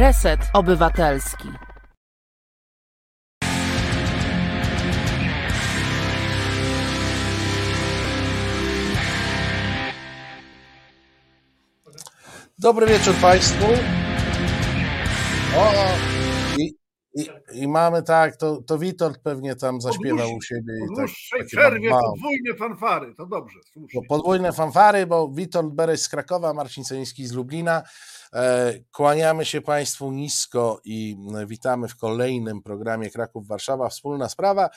Reset Obywatelski. Dobry wieczór Państwu. O, mamy tak, to, to Witold pewnie tam zaśpiewał u siebie. I tak, przerwie podwójne fanfary, to dobrze, słusznie. Bo podwójne fanfary, bo Witold Bereś z Krakowa, Marcin Celiński z Lublina. E, Kłaniamy się Państwu nisko i witamy w kolejnym programie Kraków-Warszawa. Wspólna sprawa,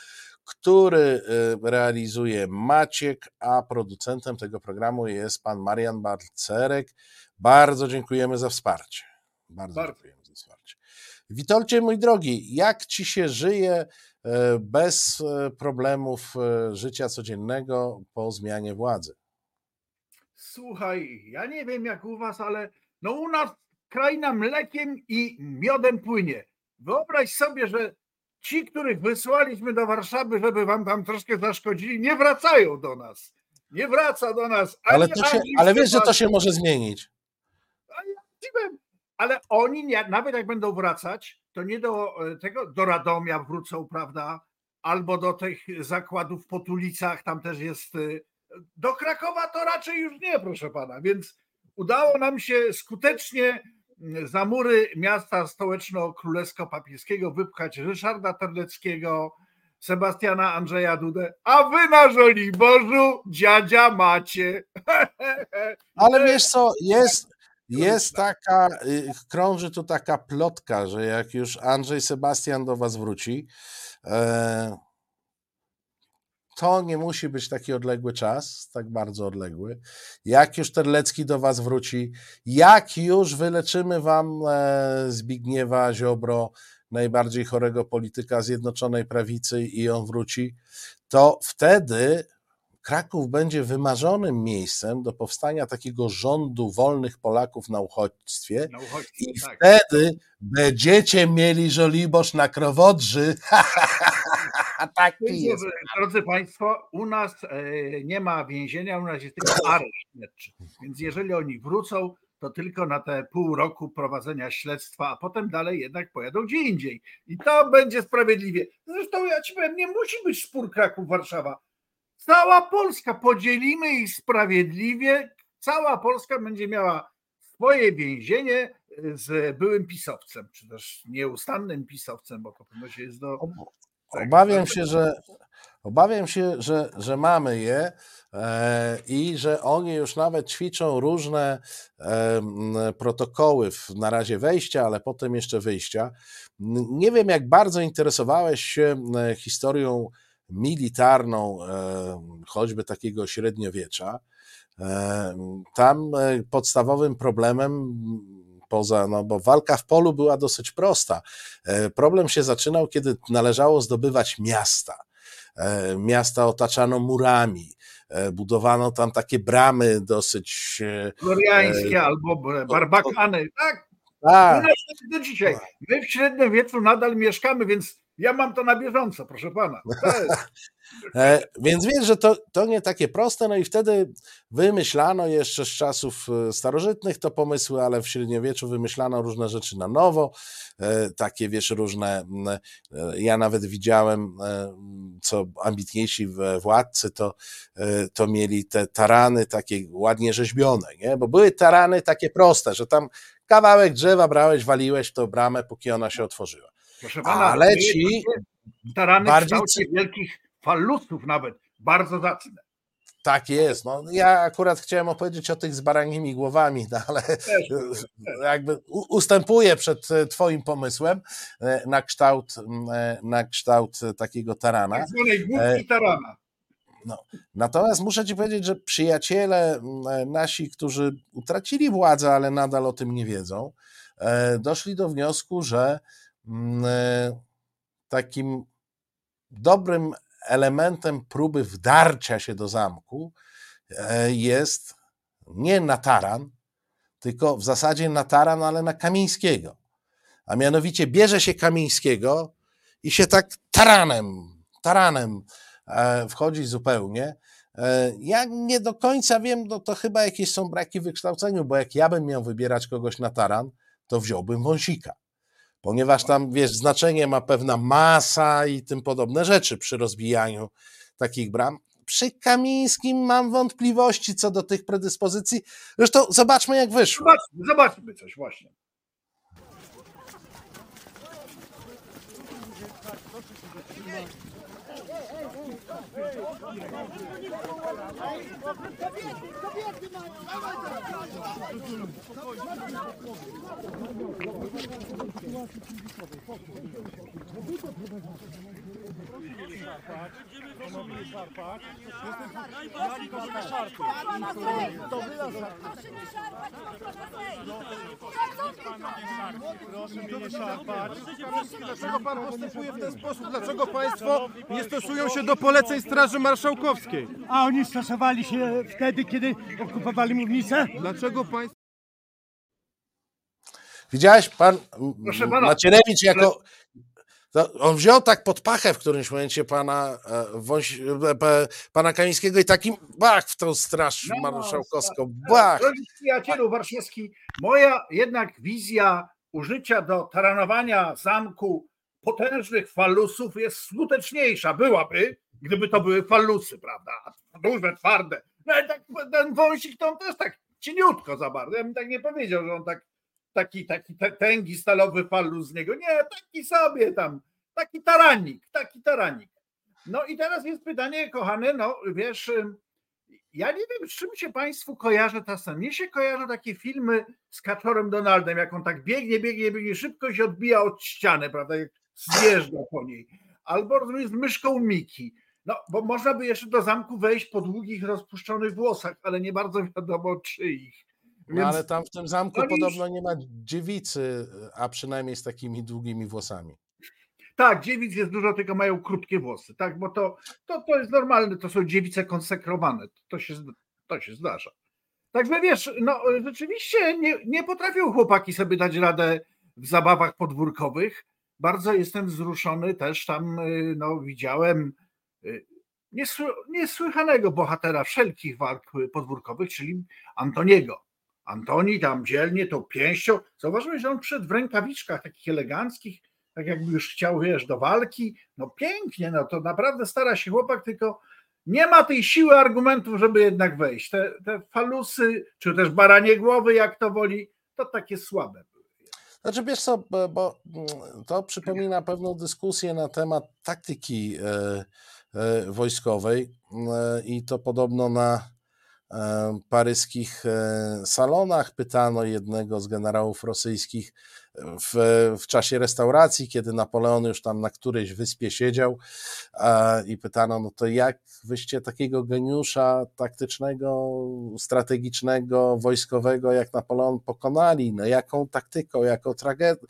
który e, realizuje Maciek, a producentem tego programu jest pan Marian Balcerek. Bardzo dziękujemy za wsparcie. Bardzo, Bardzo. dziękujemy za wsparcie. Witolcie, mój drogi, jak ci się żyje e, bez e, problemów e, życia codziennego po zmianie władzy? Słuchaj, ja nie wiem jak u was, ale no u nas kraina mlekiem i miodem płynie. Wyobraź sobie, że ci, których wysłaliśmy do Warszawy, żeby wam tam troszkę zaszkodzili, nie wracają do nas. Nie wraca do nas. ani Ale, to się, ale wiesz, że to się może zmienić. A ja dziwem. Ale oni, nie, nawet jak będą wracać, to nie do e, tego, do Radomia wrócą, prawda? Albo do tych zakładów w Potulicach, tam też jest. e, Do Krakowa to raczej już nie, proszę pana. Więc udało nam się skutecznie mm, za mury miasta stołeczno-królewsko-papieskiego wypchać Ryszarda Terleckiego, Sebastiana Andrzeja Dudę, a wy na Żoliborzu dziadzia macie. Ale wiesz co, jest, jest taka, y, krąży tu taka plotka, że jak już Andrzej Sebastian do was wróci, e, to nie musi być taki odległy czas, tak bardzo odległy. Jak już Terlecki do was wróci, jak już wyleczymy wam e, Zbigniewa Ziobro, najbardziej chorego polityka Zjednoczonej Prawicy i on wróci, to wtedy Kraków będzie wymarzonym miejscem do powstania takiego rządu wolnych Polaków na uchodźstwie Na uchodźców, i tak. wtedy będziecie mieli Żoliborz na Krowodrzy. Taki jest. Drodzy Państwo, u nas e, nie ma więzienia, u nas jest tylko areszt. Więc jeżeli oni wrócą, to tylko na te pół roku prowadzenia śledztwa, a potem dalej jednak pojadą gdzie indziej. I to będzie sprawiedliwie. Zresztą ja ci powiem, nie musi być spór Kraków-Warszawa. Cała Polska, podzielimy ich sprawiedliwie, cała Polska będzie miała swoje więzienie z byłym pisowcem, czy też nieustannym pisowcem, bo to pewno się jest do... Tak, Obawiam tak. się, że obawiam się, że, że mamy je e, i że oni już nawet ćwiczą różne e, protokoły w, na razie wejścia, ale potem jeszcze wyjścia. Nie wiem, jak bardzo interesowałeś się historią militarną, e, choćby takiego średniowiecza. E, Tam e, podstawowym problemem poza, no bo walka w polu była dosyć prosta. Problem się zaczynał, kiedy należało zdobywać miasta. Miasta otaczano murami, budowano tam takie bramy dosyć. Floriańskie albo barbakany. Tak, Tak, do dzisiaj. My w średniowieczu nadal mieszkamy, więc ja mam to na bieżąco, proszę pana. E, Więc wiesz, że to, to nie takie proste, no i wtedy wymyślano jeszcze z czasów e, starożytnych to pomysły, ale w średniowieczu wymyślano różne rzeczy na nowo, e, takie wiesz, różne, m, e, ja nawet widziałem, co ambitniejsi władcy, to, to mieli te tarany takie ładnie rzeźbione, nie? bo były tarany takie proste, że tam kawałek drzewa brałeś, waliłeś w tą bramę, póki ona się otworzyła. Proszę pana, Ale ci takie tarany w bardziej kształcie wielkich falusów nawet, bardzo zacne. Tak jest. No, ja akurat chciałem opowiedzieć o tych z baranimi głowami, no, ale jakby ustępuję przed e, Twoim pomysłem e, na kształt, e, na kształt takiego tarana. Tak zwanej tarana. No. Natomiast muszę Ci powiedzieć, że przyjaciele nasi, którzy utracili władzę, ale nadal o tym nie wiedzą, doszli do wniosku, że takim dobrym elementem próby wdarcia się do zamku e, jest nie na taran, tylko w zasadzie na taran, ale na Kamińskiego. A mianowicie bierze się Kamińskiego i się tak taranem, taranem e, wchodzi zupełnie. E, ja nie do końca wiem, no to chyba jakieś są braki w wykształceniu, bo jak ja bym miał wybierać kogoś na taran, to wziąłbym Wąsika ponieważ tam, wiesz, znaczenie ma pewna masa i tym podobne rzeczy przy rozbijaniu takich bram. Przy Kamińskim mam wątpliwości co do tych predyspozycji. Zresztą zobaczmy, jak wyszło. Zobaczmy, zobaczmy coś właśnie. Kobiety mają! Będziemy szarpać. Proszę mnie nie szarpać. Dlaczego pan postępuje w ten sposób? Dlaczego państwo nie stosują się do poleceń Straży Marszałkowskiej? A oni stosowali się wtedy, kiedy okupowali mównicę? Dlaczego państwo... Widziałeś pan Macierewicz jako. On wziął tak pod pachę w którymś momencie pana, e, Wąś, e, pana Kamińskiego i takim bach w tą straż no, marszałkowską. Tak. Bach! Drogi przyjacielu Warszawski, moja jednak wizja użycia do taranowania zamku potężnych falusów jest skuteczniejsza. Byłaby, gdyby to były falusy, prawda? Duże, twarde. No ale tak, ten wąsik to on też tak cieniutko za bardzo. Ja bym tak nie powiedział, że on tak taki, taki tęgi stalowy falus z niego. Nie, taki sobie tam, taki taranik, taki taranik. No i teraz jest pytanie, kochany, no wiesz, ja nie wiem, z czym się Państwu kojarzy ta scena. Mnie się kojarzą takie filmy z Kaczorem Donaldem, jak on tak biegnie, biegnie, biegnie, szybko się odbija od ściany, prawda, jak zjeżdża po niej. Albo z myszką Miki. No, bo można by jeszcze do zamku wejść po długich, rozpuszczonych włosach, ale nie bardzo wiadomo czyich. Więc... No ale tam w tym zamku no podobno nie ma dziewicy, a przynajmniej z takimi długimi włosami. Tak, dziewic jest dużo, tylko mają krótkie włosy, tak, bo to, to, to jest normalne, to są dziewice konsekrowane, to się, to się zdarza. Także wiesz, no rzeczywiście nie, nie potrafią chłopaki sobie dać radę w zabawach podwórkowych. Bardzo jestem wzruszony też tam, y, no widziałem y, niesłychanego bohatera wszelkich walk podwórkowych, czyli Antoniego. Antoni tam dzielnie tą pięścią. Zauważyłeś, że on przed w rękawiczkach takich eleganckich, tak jakby już chciał, wiesz, do walki. No pięknie, no to naprawdę stara się chłopak, tylko nie ma tej siły argumentów, żeby jednak wejść. Te, te falusy, czy też baranie głowy, jak to woli, to takie słabe. Znaczy wiesz co, bo mm, to przypomina pewną dyskusję na temat taktyki e, e, wojskowej e, i to podobno na paryskich e, salonach. Pytano jednego z generałów rosyjskich w, w czasie restauracji, kiedy Napoleon już tam na którejś wyspie siedział i pytano, no to jak wyście takiego geniusza taktycznego, strategicznego, wojskowego jak Napoleon pokonali? No jaką taktyką, jaką tragedią,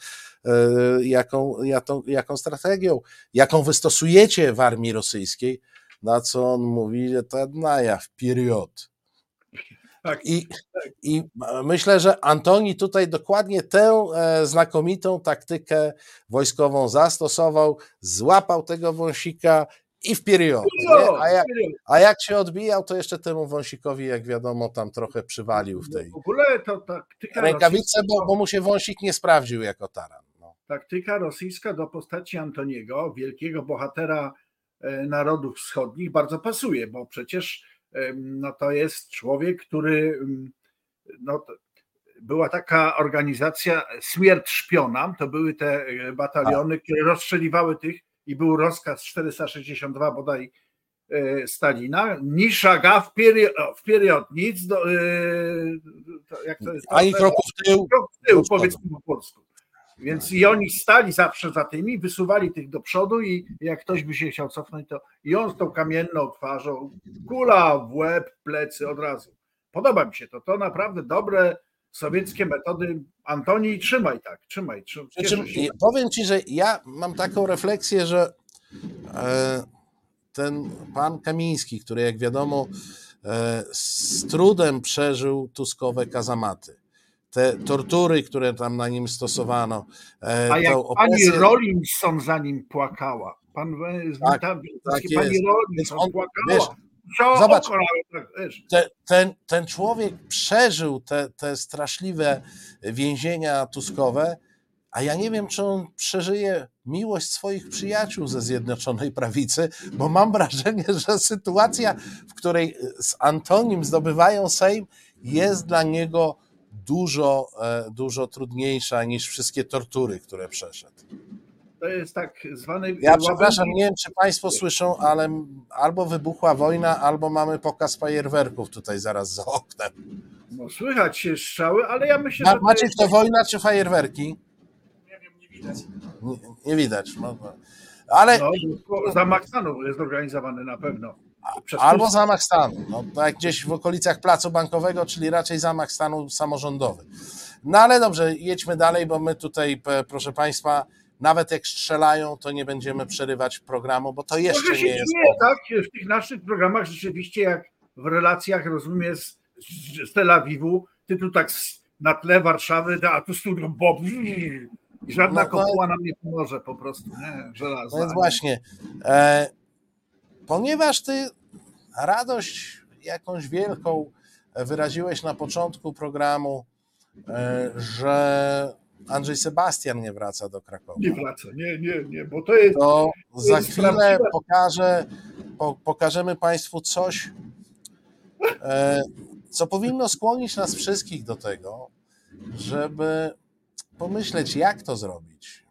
e, jaką, jaką, jaką strategią, jaką wystosujecie w armii rosyjskiej? Na co on mówi, że to naja w period tak. I, I myślę, że Antoni tutaj dokładnie tę e, znakomitą taktykę wojskową zastosował, złapał tego wąsika i w period. A jak, a jak się odbijał, to jeszcze temu wąsikowi, jak wiadomo, tam trochę przywalił w tej w ogóle to taktyka rękawice, bo, bo mu się wąsik nie sprawdził jako taran. No. Taktyka rosyjska do postaci Antoniego, wielkiego bohatera e, narodów wschodnich, bardzo pasuje, bo przecież no to jest człowiek, który no, była taka organizacja Śmierć Szpionam, to były te e, bataliony, które rozstrzeliwały tych i był rozkaz 462 bodaj e, Stalina, ni szaga w, perio, w period, nic, do, e, jak to jest? Ani kroku w tył. krok w tył, powiedzmy po polsku. Więc i oni stali zawsze za tymi, wysuwali tych do przodu i jak ktoś by się chciał cofnąć, to i on z tą kamienną twarzą, kula w łeb, plecy od razu. Podoba mi się to. To naprawdę dobre sowieckie metody. Antoni, trzymaj tak, trzymaj. trzymaj czym powiem ci, że ja mam taką refleksję, że e, ten pan Kamiński, który jak wiadomo e, z trudem przeżył tuskowe kazamaty, te tortury, które tam na nim stosowano, e, A jak tą pani opresję- Rollinson za nim płakała. Pan Tak, tam, tak pani jest. Więc Rollinson on, płakała. wiesz, Co zobacz. tak, te, ten, ten człowiek przeżył te, te straszliwe więzienia tuskowe, a ja nie wiem, czy on przeżyje miłość swoich przyjaciół ze Zjednoczonej Prawicy, bo mam wrażenie, że sytuacja, w której z Antonim zdobywają Sejm, jest dla niego dużo, e, dużo trudniejsza niż wszystkie tortury, które przeszedł. To jest tak zwany. Ja przepraszam, nie wiem, czy Państwo słyszą, ale albo wybuchła wojna, albo mamy pokaz fajerwerków tutaj zaraz za oknem. No, słychać się strzały, ale ja myślę, Ma, że. jest- to wojna czy fajerwerki? Nie wiem, nie widać. Nie, nie widać. No, no. Ale No, bo zamach stanu jest zorganizowany na pewno. Albo zamach stanu. No, tak gdzieś w okolicach placu bankowego, czyli raczej zamach stanu samorządowy. No ale dobrze, jedźmy dalej, bo my tutaj, proszę Państwa, nawet jak strzelają, to nie będziemy przerywać programu, bo to jeszcze się nie jest. dzieje, tak? W tych naszych programach rzeczywiście, jak w relacjach, rozumiem, z, z Tel Awiwu, ty tu tak na tle Warszawy, a tu studio Bob. I żadna No, no. kopuła nam nie pomoże po prostu, nie? Żelazna. No więc właśnie, e, ponieważ ty radość jakąś wielką wyraziłeś na początku programu, e, że Andrzej Sebastian nie wraca do Krakowa, Nie wraca, nie, nie, nie, bo to jest. to za jest chwilę prawdziwe. pokażę, po, pokażemy Państwu coś, e, co powinno skłonić nas wszystkich do tego, żeby pomyśleć, jak to zrobić,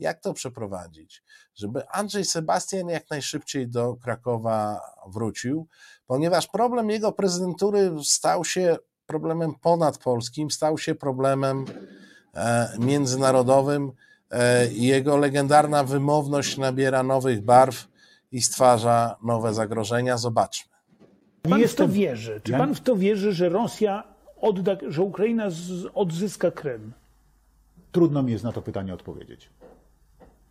jak to przeprowadzić, żeby Andrzej Sebastian jak najszybciej do Krakowa wrócił, ponieważ problem jego prezydentury stał się problemem ponadpolskim, stał się problemem e, międzynarodowym. E, Jego legendarna wymowność nabiera nowych barw i stwarza nowe zagrożenia. Zobaczmy. Pan w to wierzy? Czy pan w to wierzy, że Rosja odda, że Ukraina z, odzyska Krym? Trudno mi jest na to pytanie odpowiedzieć.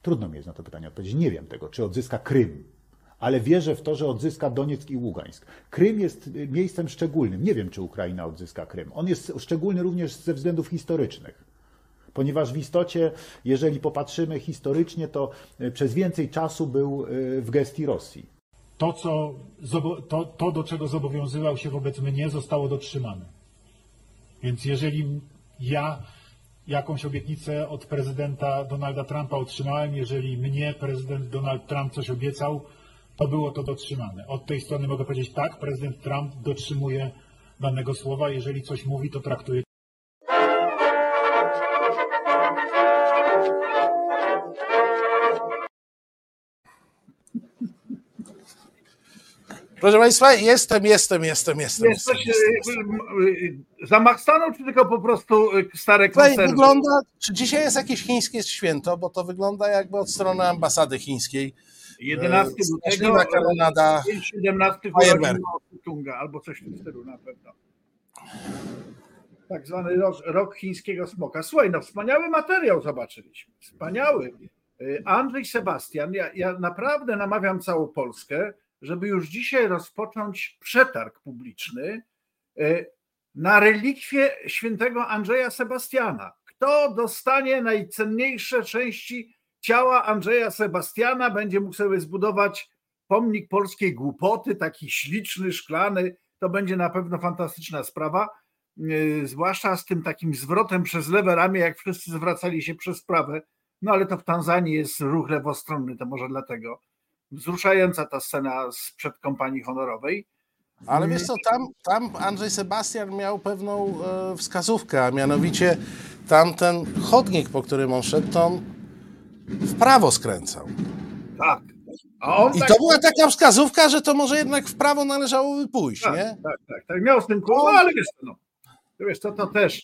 Trudno mi jest na to pytanie odpowiedzieć. Nie wiem tego, czy odzyska Krym, ale wierzę w to, że odzyska Donieck i Ługańsk. Krym jest y, miejscem szczególnym. Nie wiem, czy Ukraina odzyska Krym. On jest szczególny również ze względów historycznych. Ponieważ w istocie, jeżeli popatrzymy historycznie, to y, przez więcej czasu był y, w gestii Rosji. to, co, to, to, do czego zobowiązywał się wobec mnie, zostało dotrzymane. Więc jeżeli ja jakąś obietnicę od prezydenta Donalda Trumpa otrzymałem, jeżeli mnie prezydent Donald Trump coś obiecał, to było to dotrzymane. Od tej strony mogę powiedzieć tak, prezydent Trump dotrzymuje danego słowa, jeżeli coś mówi, to traktuje Proszę Państwa, jestem, jestem, jestem, jestem. Jest jestem, jestem, jestem. Zamach stanu, czy tylko po prostu e, stare Słuchaj, konserwy? wygląda, czy dzisiaj jest jakieś chińskie święto, bo to wygląda jakby od strony ambasady chińskiej. 11 lutego, Straszliwa kanonada 17 fajerwerków. urodzin Mao Tse-tunga, albo coś w tym stylu na pewno. Tak zwany rok, rok chińskiego smoka. Słuchaj, no wspaniały materiał zobaczyliśmy. Wspaniały. Y, Andrzej Sebastian, ja, ja naprawdę namawiam całą Polskę, żeby już dzisiaj rozpocząć przetarg publiczny y, na relikwie świętego Andrzeja Sebastiana. Kto dostanie najcenniejsze części ciała Andrzeja Sebastiana, będzie mógł sobie zbudować pomnik polskiej głupoty, taki śliczny, szklany. To będzie na pewno fantastyczna sprawa. Yy, Zwłaszcza z tym takim zwrotem przez lewe ramię, jak wszyscy zwracali się przez prawe. No ale to w Tanzanii jest ruch lewostronny, to może dlatego. Wzruszająca ta scena sprzed kompanii honorowej. Ale wiesz co, tam, tam Andrzej Sebastian miał pewną e, wskazówkę, a mianowicie tamten chodnik, po którym on szedł, to on w prawo skręcał. Tak. I tak, to była taka wskazówka, że to może jednak w prawo należałoby pójść, tak, nie? tak, tak, tak, miał z tym no, ale wiesz co, no, to wiesz co, to też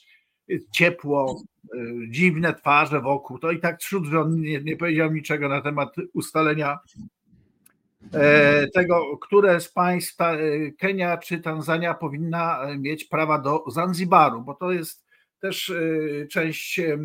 ciepło, y, dziwne twarze wokół, to i tak cud, że on nie, nie powiedział niczego na temat ustalenia e, tego, które z państw e, Kenia czy Tanzania powinna e, mieć prawa do Zanzibaru, bo to jest też e, część e,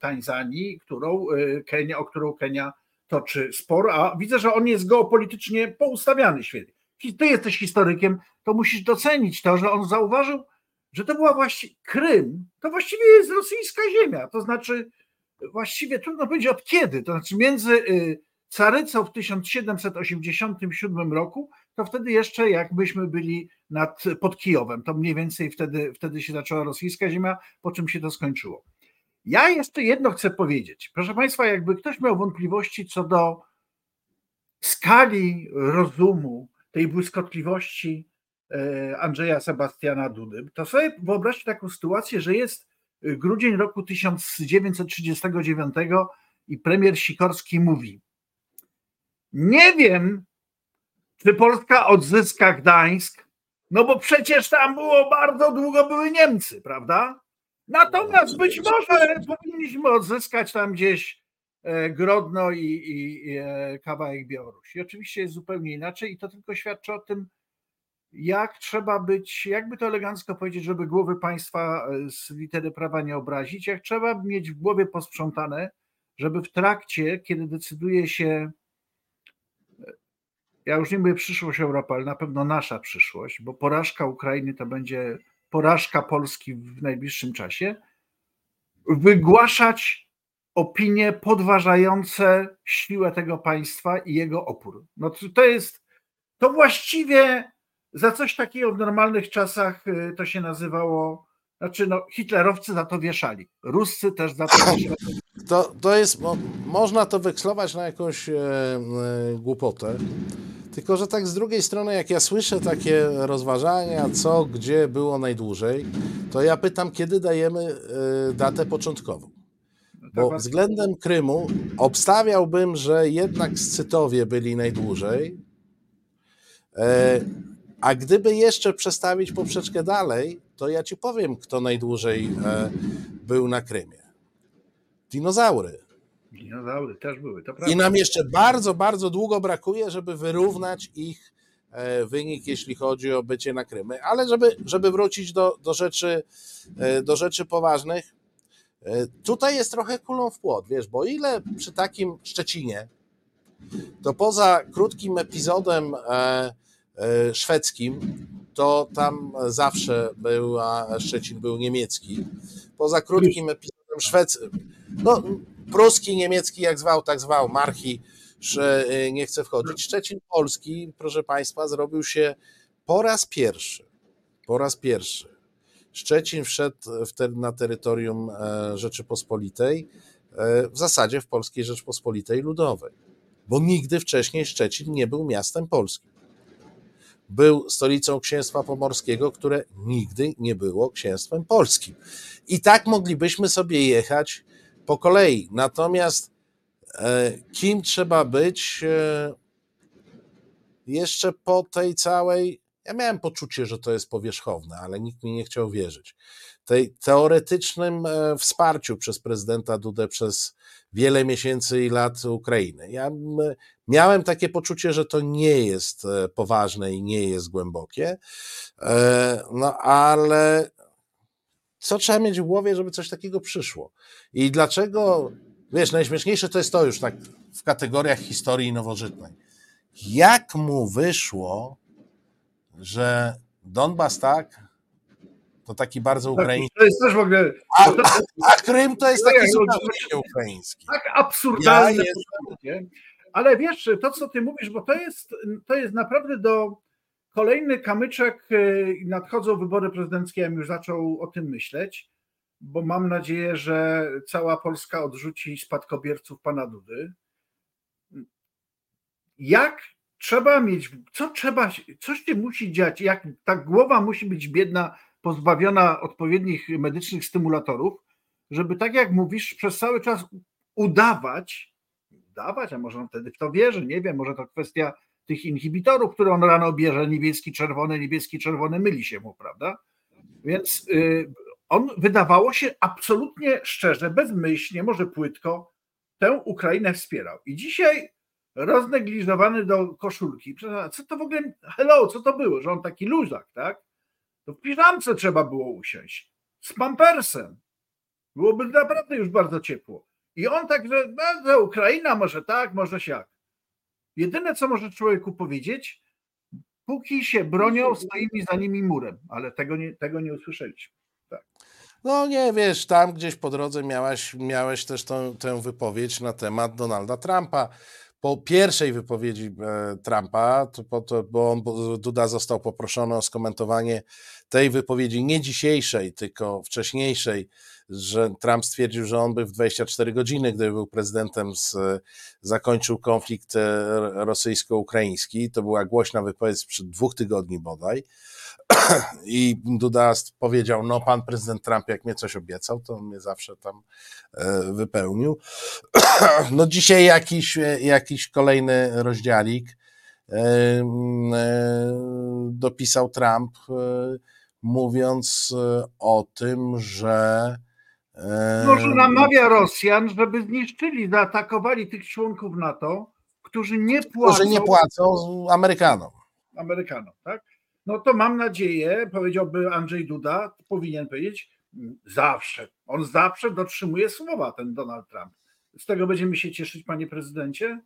Tanzanii, którą e, Kenia, o którą Kenia toczy spor, a widzę, że on jest geopolitycznie poustawiany świetnie. Ty jesteś historykiem, to musisz docenić to, że on zauważył, że to była właściwie Krym, to właściwie jest rosyjska ziemia. To znaczy, właściwie trudno powiedzieć od kiedy. To znaczy, między y, Carycą w 1787 roku, to wtedy jeszcze jakbyśmy byli nad, pod Kijowem. To mniej więcej wtedy, wtedy się zaczęła rosyjska ziemia, po czym się to skończyło. Ja jeszcze jedno chcę powiedzieć. Proszę Państwa, jakby ktoś miał wątpliwości co do skali rozumu, tej błyskotliwości e, Andrzeja Sebastiana Dudy, to sobie wyobraźcie taką sytuację, że jest grudzień roku 1939 i premier Sikorski mówi: Nie wiem, czy Polska odzyska Gdańsk, no bo przecież tam było bardzo długo były Niemcy, prawda? Natomiast być może powinniśmy odzyskać tam gdzieś e, Grodno i, i, i e, kawałek Białorusi. Oczywiście jest zupełnie inaczej i to tylko świadczy o tym, jak trzeba być, jakby to elegancko powiedzieć, żeby głowy państwa e, z litery prawa nie obrazić, jak trzeba mieć w głowie posprzątane, żeby w trakcie, kiedy decyduje się, ja już nie mówię przyszłość Europy, ale na pewno nasza przyszłość, bo porażka Ukrainy to będzie porażka Polski w najbliższym czasie, wygłaszać opinie podważające siłę tego państwa i jego opór. No to, jest, to właściwie za coś takiego w normalnych czasach y, to się nazywało, znaczy no hitlerowcy za to wieszali, Ruscy też za to wieszali. To, to jest, mo, można to wekslować na jakąś e, e, głupotę, tylko że tak z drugiej strony, jak ja słyszę takie rozważania, co, gdzie było najdłużej, to ja pytam, kiedy dajemy e, datę początkową. Bo względem Krymu obstawiałbym, że jednak Scytowie byli najdłużej, e, a gdyby jeszcze przestawić poprzeczkę dalej, to ja ci powiem, kto najdłużej e, był na Krymie. Dinozaury. Dinozaury też były, to I prawda. nam jeszcze bardzo, bardzo długo brakuje, żeby wyrównać ich e, wynik, jeśli chodzi o bycie na Krymy. Ale żeby, żeby wrócić do, do, rzeczy, e, do rzeczy poważnych, e, tutaj jest trochę kulą w płot, wiesz, bo ile przy takim Szczecinie, to poza krótkim epizodem szwedzkim, to tam zawsze był, Szczecin był niemiecki. Poza krótkim epizodem szwedzkim, no pruski, niemiecki, jak zwał, tak zwał, marchi, że y, nie chce wchodzić. Szczecin Polski, proszę Państwa, zrobił się po raz pierwszy, po raz pierwszy. Szczecin wszedł na terytorium e, Rzeczypospolitej, e, w zasadzie w Polskiej Rzeczypospolitej Ludowej, bo nigdy wcześniej Szczecin nie był miastem polskim. Był stolicą księstwa pomorskiego, które nigdy nie było księstwem polskim. I tak moglibyśmy sobie jechać po kolei. Natomiast e, kim trzeba być e, jeszcze po tej całej. Ja miałem poczucie, że to jest powierzchowne, ale nikt mi nie chciał wierzyć. Tej teoretycznym e, wsparciu przez prezydenta Dudę przez wiele miesięcy i lat Ukrainy. Ja miałem takie poczucie, że to nie jest poważne i nie jest głębokie. No ale co trzeba mieć w głowie, żeby coś takiego przyszło? I dlaczego, wiesz, najśmieszniejsze to jest to już tak w kategoriach historii nowożytnej. Jak mu wyszło, że Donbas tak, to taki bardzo ukraiński. To jest też w ogóle. A, a, a Krym to jest taki zupełnie ukraiński. Tak absurdalne. Ja Ja Ale wiesz, to co ty mówisz, bo to jest, to jest naprawdę do kolejny kamyczek. Nadchodzą wybory prezydenckie, ja bym już zaczął o tym myśleć, bo mam nadzieję, że cała Polska odrzuci spadkobierców pana Dudy. Jak trzeba mieć, co trzeba, coś się musi dziać, jak ta głowa musi być biedna, pozbawiona odpowiednich medycznych stymulatorów, żeby tak jak mówisz, przez cały czas udawać, poddawać, a może on wtedy w to wierzy, nie wiem, może to kwestia tych inhibitorów, które on rano bierze, niebieski, czerwony, niebieski, czerwony, myli się mu, prawda? Więc y, on wydawało się absolutnie szczerze, bezmyślnie, może płytko, tę Ukrainę wspierał. I dzisiaj roznegliżowany do koszulki. Co to w ogóle, hello, co to było, że on taki luzak, tak? To w piżamce trzeba było usiąść, z pampersem. Byłoby naprawdę już bardzo ciepło. I on tak, że no, Ukraina może tak, może siak. Jedyne, co może człowieku powiedzieć, póki się bronią, stoimy za nimi murem, ale tego nie, tego nie usłyszeliśmy. Tak. No nie, wiesz, tam gdzieś po drodze miałeś, miałeś też tą, tę wypowiedź na temat Donalda Trumpa. Po pierwszej wypowiedzi e, Trumpa, to, po to, bo on, Duda został poproszony o skomentowanie tej wypowiedzi, nie dzisiejszej, tylko wcześniejszej, że Trump stwierdził, że on by w 24 godziny, gdyby był prezydentem, z, zakończył konflikt e, rosyjsko-ukraiński. To była głośna wypowiedź sprzed dwóch tygodni bodaj. I Duda powiedział, no pan prezydent Trump jak mnie coś obiecał, to mnie zawsze tam e, wypełnił. No dzisiaj jakiś, jakiś kolejny rozdziałik e, dopisał Trump, mówiąc o tym, że może namawia Rosjan, żeby zniszczyli, zaatakowali tych członków NATO, którzy nie płacą. Którzy nie płacą Amerykanom. Amerykanom, tak? No to mam nadzieję, powiedziałby Andrzej Duda, powinien powiedzieć, zawsze. On zawsze dotrzymuje słowa, ten Donald Trump. Z tego będziemy się cieszyć, panie prezydencie?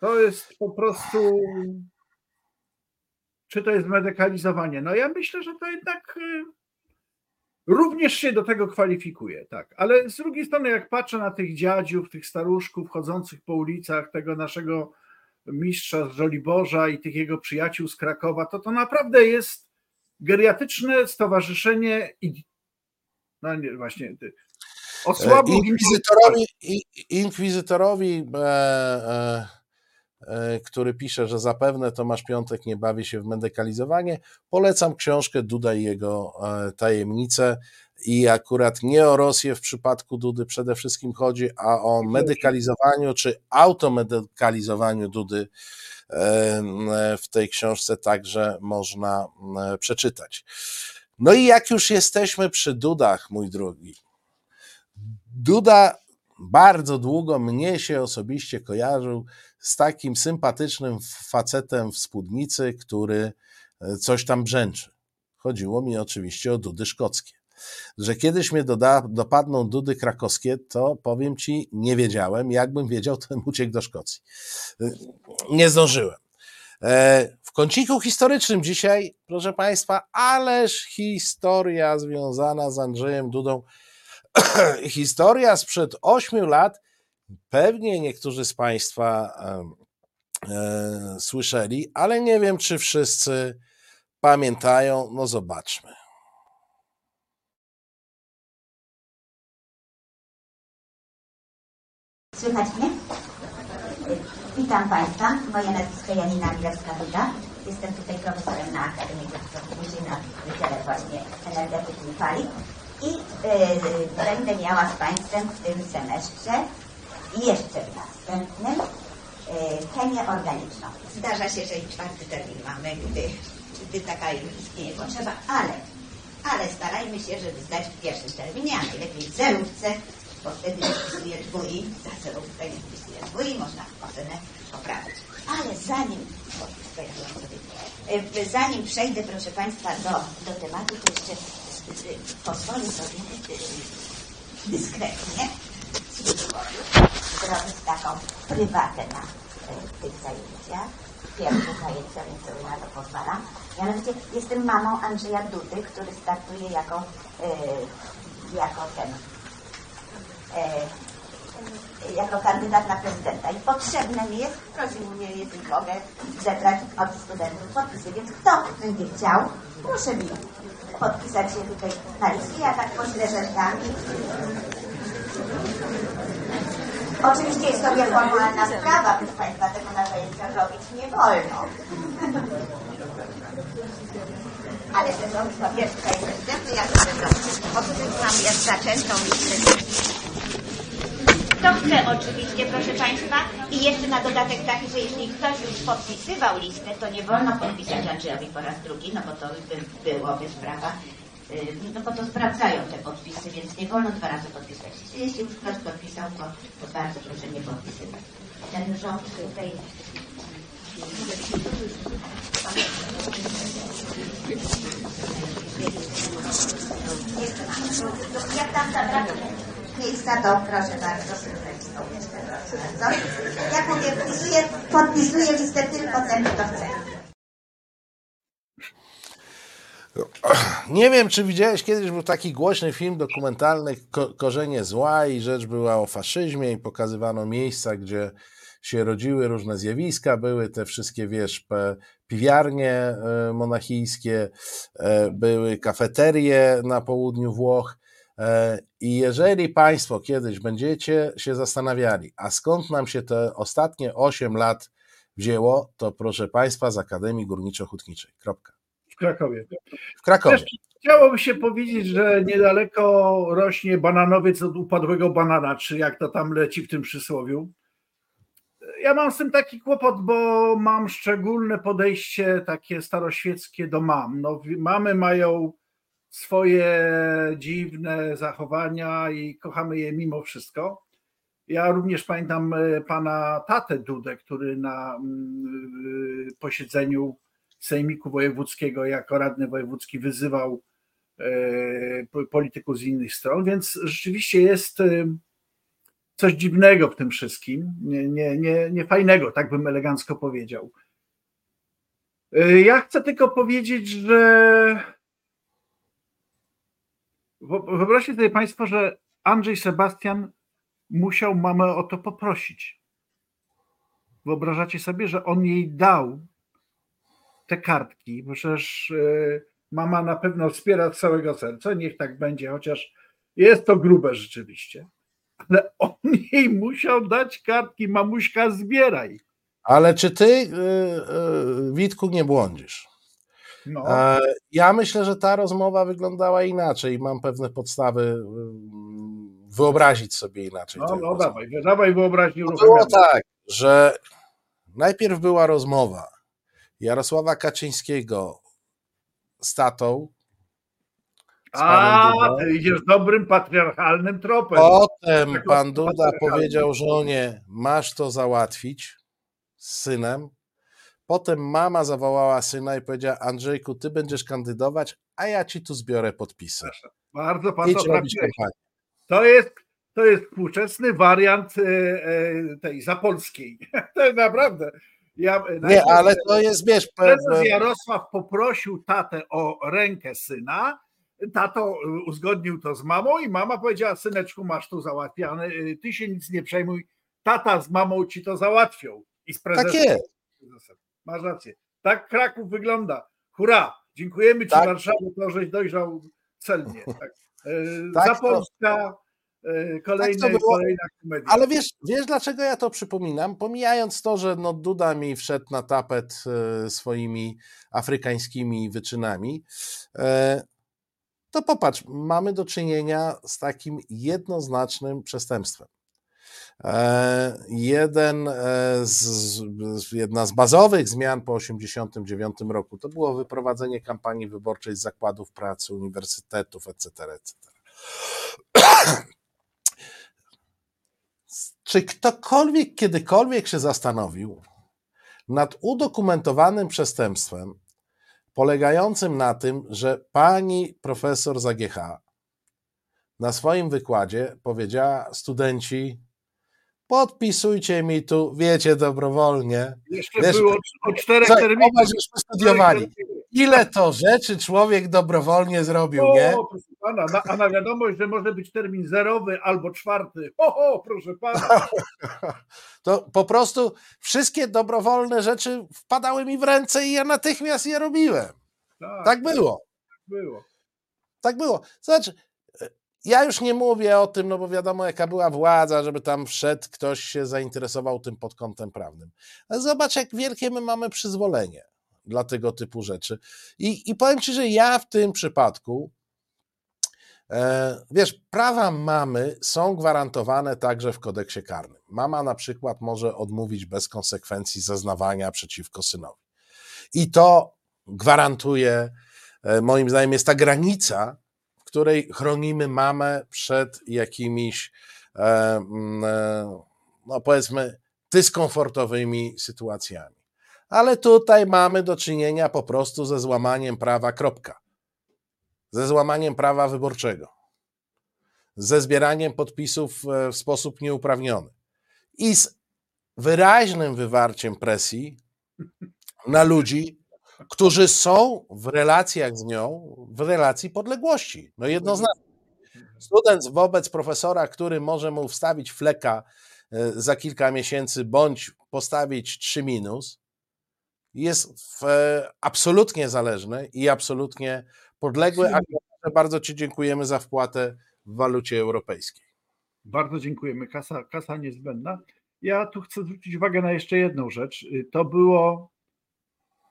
To jest po prostu. Czy to jest medykalizowanie? No ja myślę, że to jednak y, również się do tego kwalifikuje, tak. Ale z drugiej strony, jak patrzę na tych dziadziów, tych staruszków chodzących po ulicach, tego naszego mistrza z Żoliborza i tych jego przyjaciół z Krakowa, to to naprawdę jest geriatyczne stowarzyszenie i no nie, właśnie osłabł inkwizytorowi, inkwizytorowi e, e, e, który pisze, że zapewne Tomasz Piątek nie bawi się w medykalizowanie. Polecam książkę Duda i jego e, tajemnice i akurat nie o Rosję w przypadku Dudy przede wszystkim chodzi, a o medykalizowaniu czy automedykalizowaniu Dudy w tej książce także można przeczytać. No i jak już jesteśmy przy Dudach, mój drogi, Duda bardzo długo mnie się osobiście kojarzył z takim sympatycznym facetem w spódnicy, który e, coś tam brzęczy. Chodziło mi oczywiście o Dudy szkockie że kiedyś mnie doda, dopadną dudy krakowskie, to powiem ci, nie wiedziałem. Jakbym wiedział, to uciekł do Szkocji. Nie zdążyłem. E, w kąciku historycznym dzisiaj, proszę Państwa, ależ historia związana z Andrzejem Dudą. historia sprzed ośmiu lat. Pewnie niektórzy z Państwa e, słyszeli, ale nie wiem, czy wszyscy pamiętają. No zobaczmy. Słychać mnie? Witam Państwa. Moje nazwisko Janina Milewska-Duda. Jestem tutaj profesorem na Akademii Później na Wydziale właśnie Energetyki i Paliw. I yy, będę miała z Państwem w tym semestrze i jeszcze w następnym yy, chemię organiczną. Zdarza się, że i czwarty termin mamy, gdy, gdy taka już istnieje potrzeba, ale, ale starajmy się, żeby zdać w pierwszym terminie, a najlepiej w zerówce, bo wtedy nie wpisuje dwój, za zerówkę nie wpisuje dwój, można ocenę poprawić. Ale zanim, sobie, zanim przejdę, proszę Państwa, do, do tematu, to jeszcze pozwolę sobie dyskretnie zrobić taką prywatę na tych zajęciach. Pierwsze zajęcia, więc sobie na to pozwalam. Mianowicie jestem mamą Andrzeja Dudy, który startuje jako, jako ten E, jako kandydat na prezydenta. I potrzebne mi jest, prosił mnie, jeśli mogę, zebrać od studentów podpisy. Więc kto będzie chciał, proszę mi podpisać się tutaj na liście. Ja tak poślę rzeczami. Oczywiście jest to nieformalna sprawa, proszę Państwa, tego na zajęciach robić nie wolno. Ale chcę zrobić to pierwszy prezydentu, ja to zrobić. Otóż mam jak zaczętą listę kto chce oczywiście, proszę Państwa. I jeszcze na dodatek taki, że jeśli ktoś już podpisywał listę, to nie wolno podpisać Andrzejowi po raz drugi, no bo to by byłoby sprawa. Y, No bo to sprawdzają te podpisy, więc nie wolno dwa razy podpisać. Jeśli już ktoś podpisał, to, to bardzo proszę nie podpisywać. Ten rząd tutaj Jak tam zabraknie miejsca, to proszę bardzo, jeszcze. Jak mówię, wpisuję, podpisuję listę tylko ten, kto chce. Nie wiem, czy widziałeś kiedyś, był taki głośny film dokumentalny Ko- Korzenie Zła i rzecz była o faszyzmie i pokazywano miejsca, gdzie się rodziły różne zjawiska, były te wszystkie, wiesz, piwiarnie e, monachijskie, e, były kafeterie na południu Włoch e, i jeżeli Państwo kiedyś będziecie się zastanawiali, a skąd nam się te ostatnie 8 lat wzięło, to proszę Państwa z Akademii Górniczo-Hutniczej. Kropka. W Krakowie. W Krakowie. Też chciałoby się powiedzieć, że niedaleko rośnie bananowiec od upadłego banana, czy jak to tam leci w tym przysłowiu. Ja mam z tym taki kłopot, bo mam szczególne podejście takie staroświeckie do mam. No, mamy mają swoje dziwne zachowania i kochamy je mimo wszystko. Ja również pamiętam e, pana tatę Dudę, który na mm, posiedzeniu Sejmiku Wojewódzkiego jako radny wojewódzki wyzywał e, po- polityków z innych stron, więc rzeczywiście jest e, coś dziwnego w tym wszystkim, nie, nie, nie, nie fajnego, tak bym elegancko powiedział. E, Ja chcę tylko powiedzieć, że wyobraźcie sobie Państwo, że Andrzej Sebastian musiał mamę o to poprosić. Wyobrażacie sobie, że on jej dał te kartki, bo przecież e, mama na pewno wspiera z całego serca, niech tak będzie, chociaż jest to grube rzeczywiście. Ale on jej musiał dać kartki, mamuśka zbieraj. Ale czy ty, y, y, Witku, nie błądzisz? No, E, Ja myślę, że ta rozmowa wyglądała inaczej i mam pewne podstawy y, wyobrazić sobie inaczej. no, no dawaj, dawaj wyobraźnię To było tak, że najpierw była rozmowa Jarosława Kaczyńskiego z tatą. z A, idziesz dobrym patriarchalnym tropem. Potem pan Duda powiedział żonie, masz to załatwić z synem. Potem mama zawołała syna i powiedziała, Andrzejku, ty będziesz kandydować, a ja ci tu zbiorę podpisy. Bardzo pan Idź to. To jest, to jest współczesny wariant e, e, tej zapolskiej. To naprawdę. Ja, Nie, ale to jest, wiesz, Prezes Jarosław poprosił tatę o rękę syna. Tato e, uzgodnił to z mamą i mama powiedziała: Syneczku, masz tu załatwiane, e, ty się nic nie przejmuj, tata z mamą ci to załatwią. I z prezesem. tak jest. Masz rację. Tak Kraków wygląda. Hurra! Dziękujemy Ci, Tak. Warszawo, to żeś dojrzał celnie. Tak. E, Tak Zapolska, e, kolejne, Tak to było. kolejna komedia. Ale wiesz, wiesz, dlaczego ja to przypominam? Pomijając to, że no Duda mi wszedł na tapet e, swoimi afrykańskimi wyczynami, e, to popatrz, mamy do czynienia z takim jednoznacznym przestępstwem. Jeden z, z, jedna z bazowych zmian po 1989 roku to było wyprowadzenie kampanii wyborczej z zakładów pracy, uniwersytetów, etc. etc. Czy ktokolwiek kiedykolwiek się zastanowił nad udokumentowanym przestępstwem polegającym na tym, że pani profesor Zagh na swoim wykładzie powiedziała studenci podpisujcie mi tu, wiecie, dobrowolnie. Jeszcze wiesz, było o czterech terminach. Zobacz, żeśmy studiowali. Ile to rzeczy człowiek dobrowolnie zrobił, nie? O, proszę pana, na, a na wiadomość, że może być termin zerowy albo czwarty. O, o proszę pana. To po prostu wszystkie dobrowolne rzeczy wpadały mi w ręce i ja natychmiast je robiłem. Tak, Tak było. było. Tak było. Znaczy, ja już nie mówię o tym, no bo wiadomo, jaka była władza, żeby tam wszedł ktoś się zainteresował tym pod kątem prawnym. Ale zobacz, jak wielkie my mamy przyzwolenie dla tego typu rzeczy. I, i powiem ci, że ja w tym przypadku E, wiesz, prawa mamy są gwarantowane także w kodeksie karnym. Mama na przykład może odmówić bez konsekwencji zeznawania przeciwko synowi. I to gwarantuje, e, moim zdaniem, jest ta granica, w której chronimy mamę przed jakimiś, e, mm, no powiedzmy, dyskomfortowymi sytuacjami. Ale tutaj mamy do czynienia po prostu ze złamaniem prawa, kropka ze złamaniem prawa wyborczego, ze zbieraniem podpisów e, w sposób nieuprawniony i z wyraźnym wywarciem presji na ludzi, którzy są w relacjach z nią, w relacji podległości. No jednoznacznie. Student wobec profesora, który może mu wstawić fleka e, za kilka miesięcy, bądź postawić 3 minus, jest w, e, absolutnie zależny i absolutnie podległy, a bardzo Ci dziękujemy za wpłatę w walucie europejskiej. Bardzo dziękujemy. Kasa, kasa niezbędna. Ja tu chcę zwrócić uwagę na jeszcze jedną rzecz. To było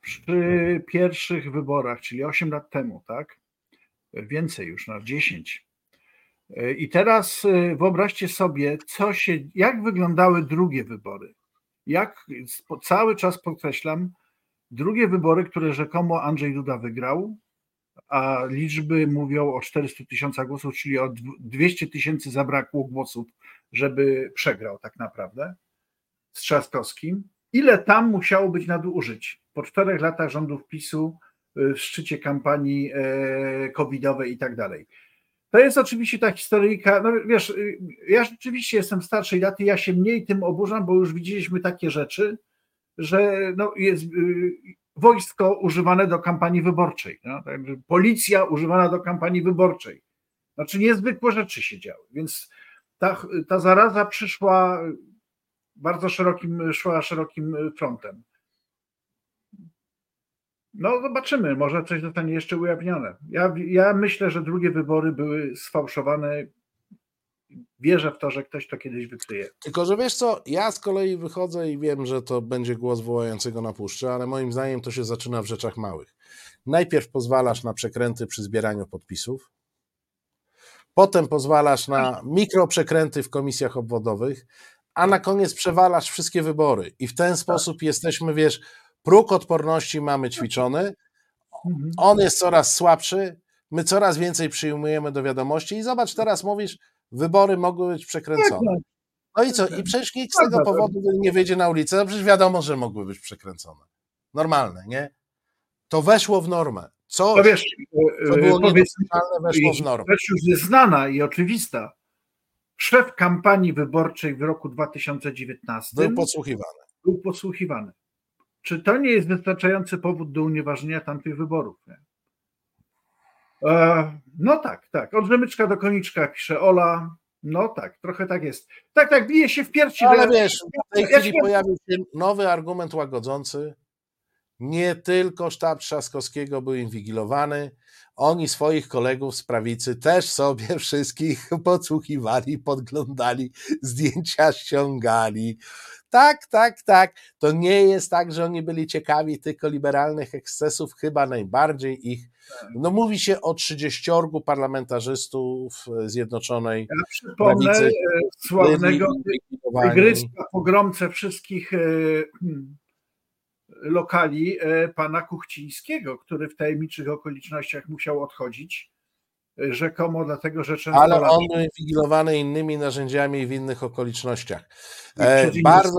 przy pierwszych wyborach, czyli 8 lat temu, tak? Więcej już, na 10. I teraz wyobraźcie sobie, co się, jak wyglądały drugie wybory. Jak cały czas podkreślam, drugie wybory, które rzekomo Andrzej Duda wygrał, a liczby mówią o 400 tysiącach głosów, czyli o 200 tysięcy zabrakło głosów, żeby przegrał tak naprawdę z Trzaskowskim. Ile tam musiało być nadużyć po czterech latach rządów PiSu y, w szczycie kampanii e, covidowej i tak dalej. To jest oczywiście ta historyjka, no wiesz, y, ja rzeczywiście jestem starszej daty, ja się mniej tym oburzam, bo już widzieliśmy takie rzeczy, że no jest, y, wojsko używane do kampanii wyborczej, no, policja używana do kampanii wyborczej. Znaczy niezwykłe rzeczy się działy, więc ta, ta zaraza przyszła bardzo szerokim, szła szerokim frontem. No zobaczymy, może coś zostanie jeszcze ujawnione. Ja, ja myślę, że drugie wybory były sfałszowane wierzę w to, że ktoś to kiedyś wykryje. Tylko, że wiesz co, ja z kolei wychodzę i wiem, że to będzie głos wołającego na puszczy, ale moim zdaniem to się zaczyna w rzeczach małych. Najpierw pozwalasz na przekręty przy zbieraniu podpisów, potem pozwalasz na mikroprzekręty w komisjach obwodowych, a na koniec przewalasz wszystkie wybory i w ten sposób tak. jesteśmy, wiesz, próg odporności mamy ćwiczony, mhm. on jest coraz słabszy, my coraz więcej przyjmujemy do wiadomości i zobacz, teraz mówisz, wybory mogły być przekręcone. Tak, tak. No i co? I przecież nikt z tego tak, powodu nie wyjdzie na ulicę, no przecież wiadomo, że mogły być przekręcone. Normalne, nie? To weszło w normę. Co, to wiesz, co było e, powiedz, weszło w normę. Rzecz już jest znana i oczywista. Szef kampanii wyborczej w roku 2019 był podsłuchiwany. Był podsłuchiwany. Czy to nie jest wystarczający powód do unieważnienia tamtych wyborów? Nie? E, no tak, tak. Od rzemyczka do koniczka pisze Ola. No tak, trochę tak jest. Tak, tak, bije się w piersi. Ale wiesz, w tej chwili ja pojawił się nowy argument łagodzący. Nie tylko sztab Trzaskowskiego był inwigilowany, oni swoich kolegów z prawicy też sobie wszystkich podsłuchiwali, podglądali, zdjęcia ściągali. Tak, tak, tak. To nie jest tak, że oni byli ciekawi tylko liberalnych ekscesów, chyba najbardziej ich. No mówi się o 30 parlamentarzystów Zjednoczonej ja przypomnę prawicy. E, sławnego tygryska pogromcę wszystkich e, hmm, lokali e, pana Kuchcińskiego, który w tajemniczych okolicznościach musiał odchodzić rzekomo dlatego, że często... Ale on był inwigilowany innymi narzędziami i w innych okolicznościach. E, bardzo,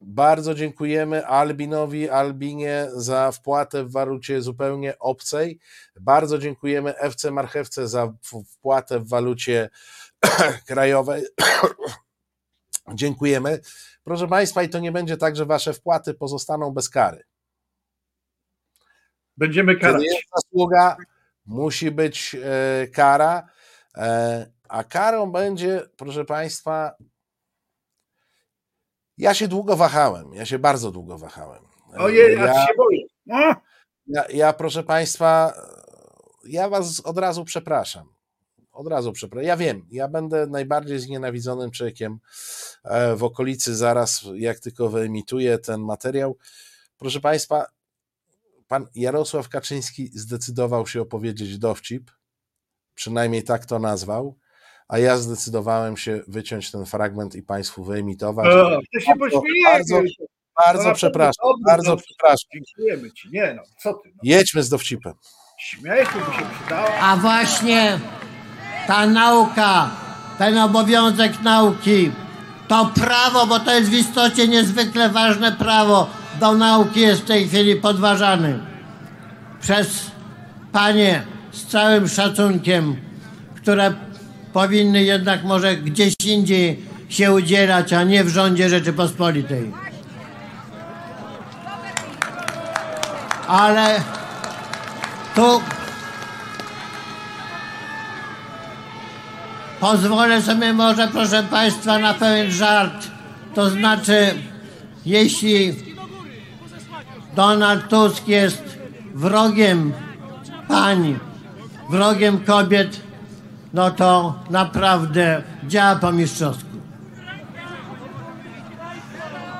bardzo dziękujemy Albinowi, Albinie za wpłatę w walucie zupełnie obcej. Bardzo dziękujemy FC Marchewce za wpłatę w walucie krajowej. dziękujemy. Proszę Państwa, i to nie będzie tak, że Wasze wpłaty pozostaną bez kary. Będziemy karać. jest zasługa musi być e, kara, e, a karą będzie, proszę Państwa, ja się długo wahałem, ja się bardzo długo wahałem. Ojej, ja, ja się boję. No. Ja, ja, proszę Państwa, ja Was od razu przepraszam. Od razu przepraszam. Ja wiem, ja będę najbardziej znienawidzonym człowiekiem e, w okolicy zaraz, jak tylko wyemituję ten materiał. Proszę Państwa, pan Jarosław Kaczyński zdecydował się opowiedzieć dowcip przynajmniej tak to nazwał, a ja zdecydowałem się wyciąć ten fragment i Państwu wyemitować. O, to się Bardzo, pośmiejemy. bardzo, bardzo No, przepraszam, dobry, bardzo dobry. przepraszam. Dziękujemy ci. Nie no, co ty? No. Jedźmy z dowcipem. Śmiech by się przydała. A właśnie ta nauka, ten obowiązek nauki, to prawo, bo to jest w istocie niezwykle ważne prawo do nauki jest w tej chwili podważany przez panie z całym szacunkiem, które powinny jednak może gdzieś indziej się udzielać, a nie w rządzie Rzeczypospolitej. Ale tu Pozwolę sobie może, proszę Państwa, na pewien żart. To znaczy, jeśli Donald Tusk jest wrogiem pań, wrogiem kobiet, no to naprawdę działa po mistrzowsku.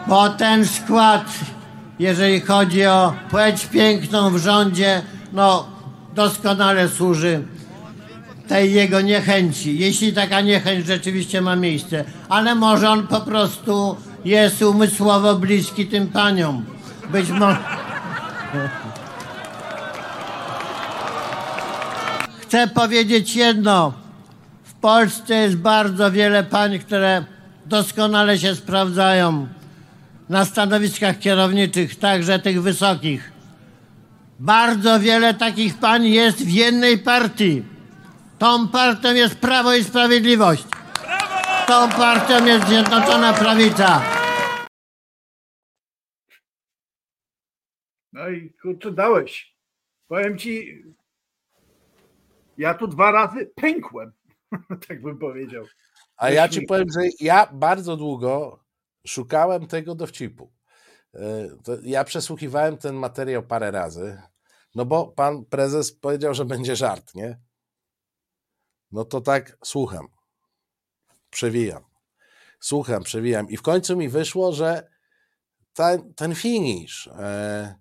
Bo ten skład, jeżeli chodzi o płeć piękną w rządzie, no doskonale służy tej jego niechęci, jeśli taka niechęć rzeczywiście ma miejsce. Ale może on po prostu jest umysłowo bliski tym paniom. Być może. Chcę powiedzieć jedno. W Polsce jest bardzo wiele pań, które doskonale się sprawdzają na stanowiskach kierowniczych, także tych wysokich. Bardzo wiele takich pań jest w jednej partii. Tą partią jest Prawo i Sprawiedliwość. Tą partią jest Zjednoczona Prawica. No i kurczę, dałeś. Powiem ci, ja tu dwa razy pękłem, tak bym powiedział. A ja ci powiem, że ja bardzo długo szukałem tego dowcipu. E, Ja przesłuchiwałem ten materiał parę razy, no bo pan prezes powiedział, że będzie żart, nie? No to tak słucham, przewijam, słucham, przewijam. I w końcu mi wyszło, że ten, ten finish, e,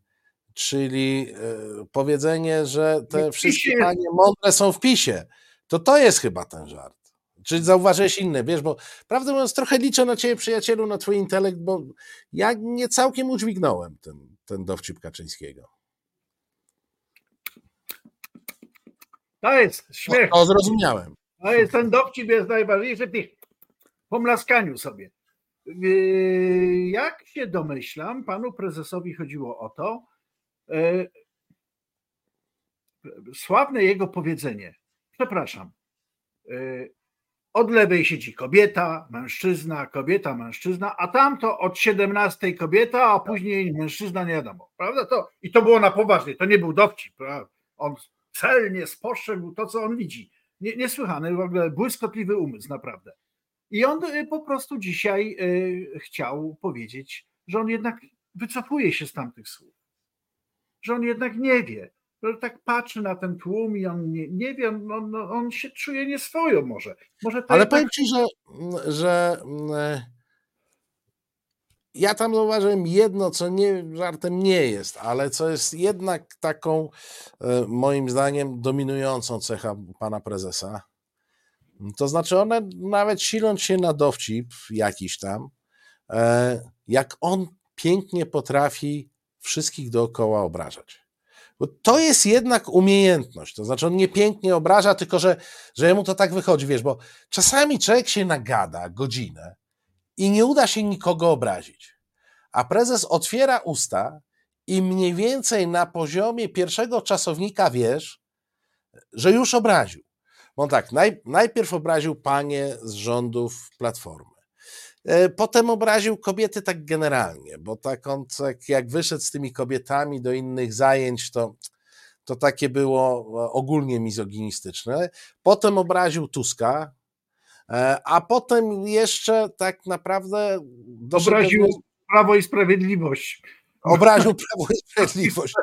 czyli e, powiedzenie, że te wszystkie panie mądre są w PiSie, to to jest chyba ten żart. Czy zauważyłeś inne, wiesz, bo prawdę mówiąc trochę liczę na ciebie przyjacielu, na twój intelekt, bo ja nie całkiem udźwignąłem ten, ten dowcip Kaczyńskiego. To jest śmiech. To zrozumiałem. To jest ten dowcip jest najważniejszy w tych pomlaskaniu sobie. Yy, Jak się domyślam, panu prezesowi chodziło o to, yy, sławne jego powiedzenie, przepraszam, yy, od lewej siedzi kobieta, mężczyzna, kobieta, mężczyzna, a tamto od 17 kobieta, a później mężczyzna, nie wiadomo, prawda? To, I to było na poważnie, to nie był dowcip, prawda? on celnie spostrzegł to, co on widzi. Nie, niesłychany, w ogóle błyskotliwy umysł, naprawdę. I on y, po prostu dzisiaj y, chciał powiedzieć, że on jednak wycofuje się z tamtych słów. Że on jednak nie wie. Że tak patrzy na ten tłum i on nie, nie wie, on, on, on się czuje nieswojo może. może Ale powiem ci, że, że mm, ja tam zauważyłem jedno, co nie, żartem nie jest, ale co jest jednak taką, e, moim zdaniem, dominującą cechą pana prezesa. To znaczy, one nawet siląc się na dowcip jakiś tam, e, jak on pięknie potrafi wszystkich dookoła obrażać. Bo to jest jednak umiejętność. To znaczy, on nie pięknie obraża, tylko że, że jemu to tak wychodzi, wiesz, bo czasami człowiek się nagada godzinę i nie uda się nikogo obrazić. A prezes otwiera usta i mniej więcej na poziomie pierwszego czasownika wiesz, że już obraził. Bo on tak, naj, najpierw obraził panie z rządów Platformy. E, Potem obraził kobiety tak generalnie, bo tak on tak jak wyszedł z tymi kobietami do innych zajęć, to, to takie było ogólnie mizoginistyczne. Potem obraził Tuska, a potem jeszcze tak naprawdę Obraził Prawo i Sprawiedliwość. obraził Prawo i Sprawiedliwość.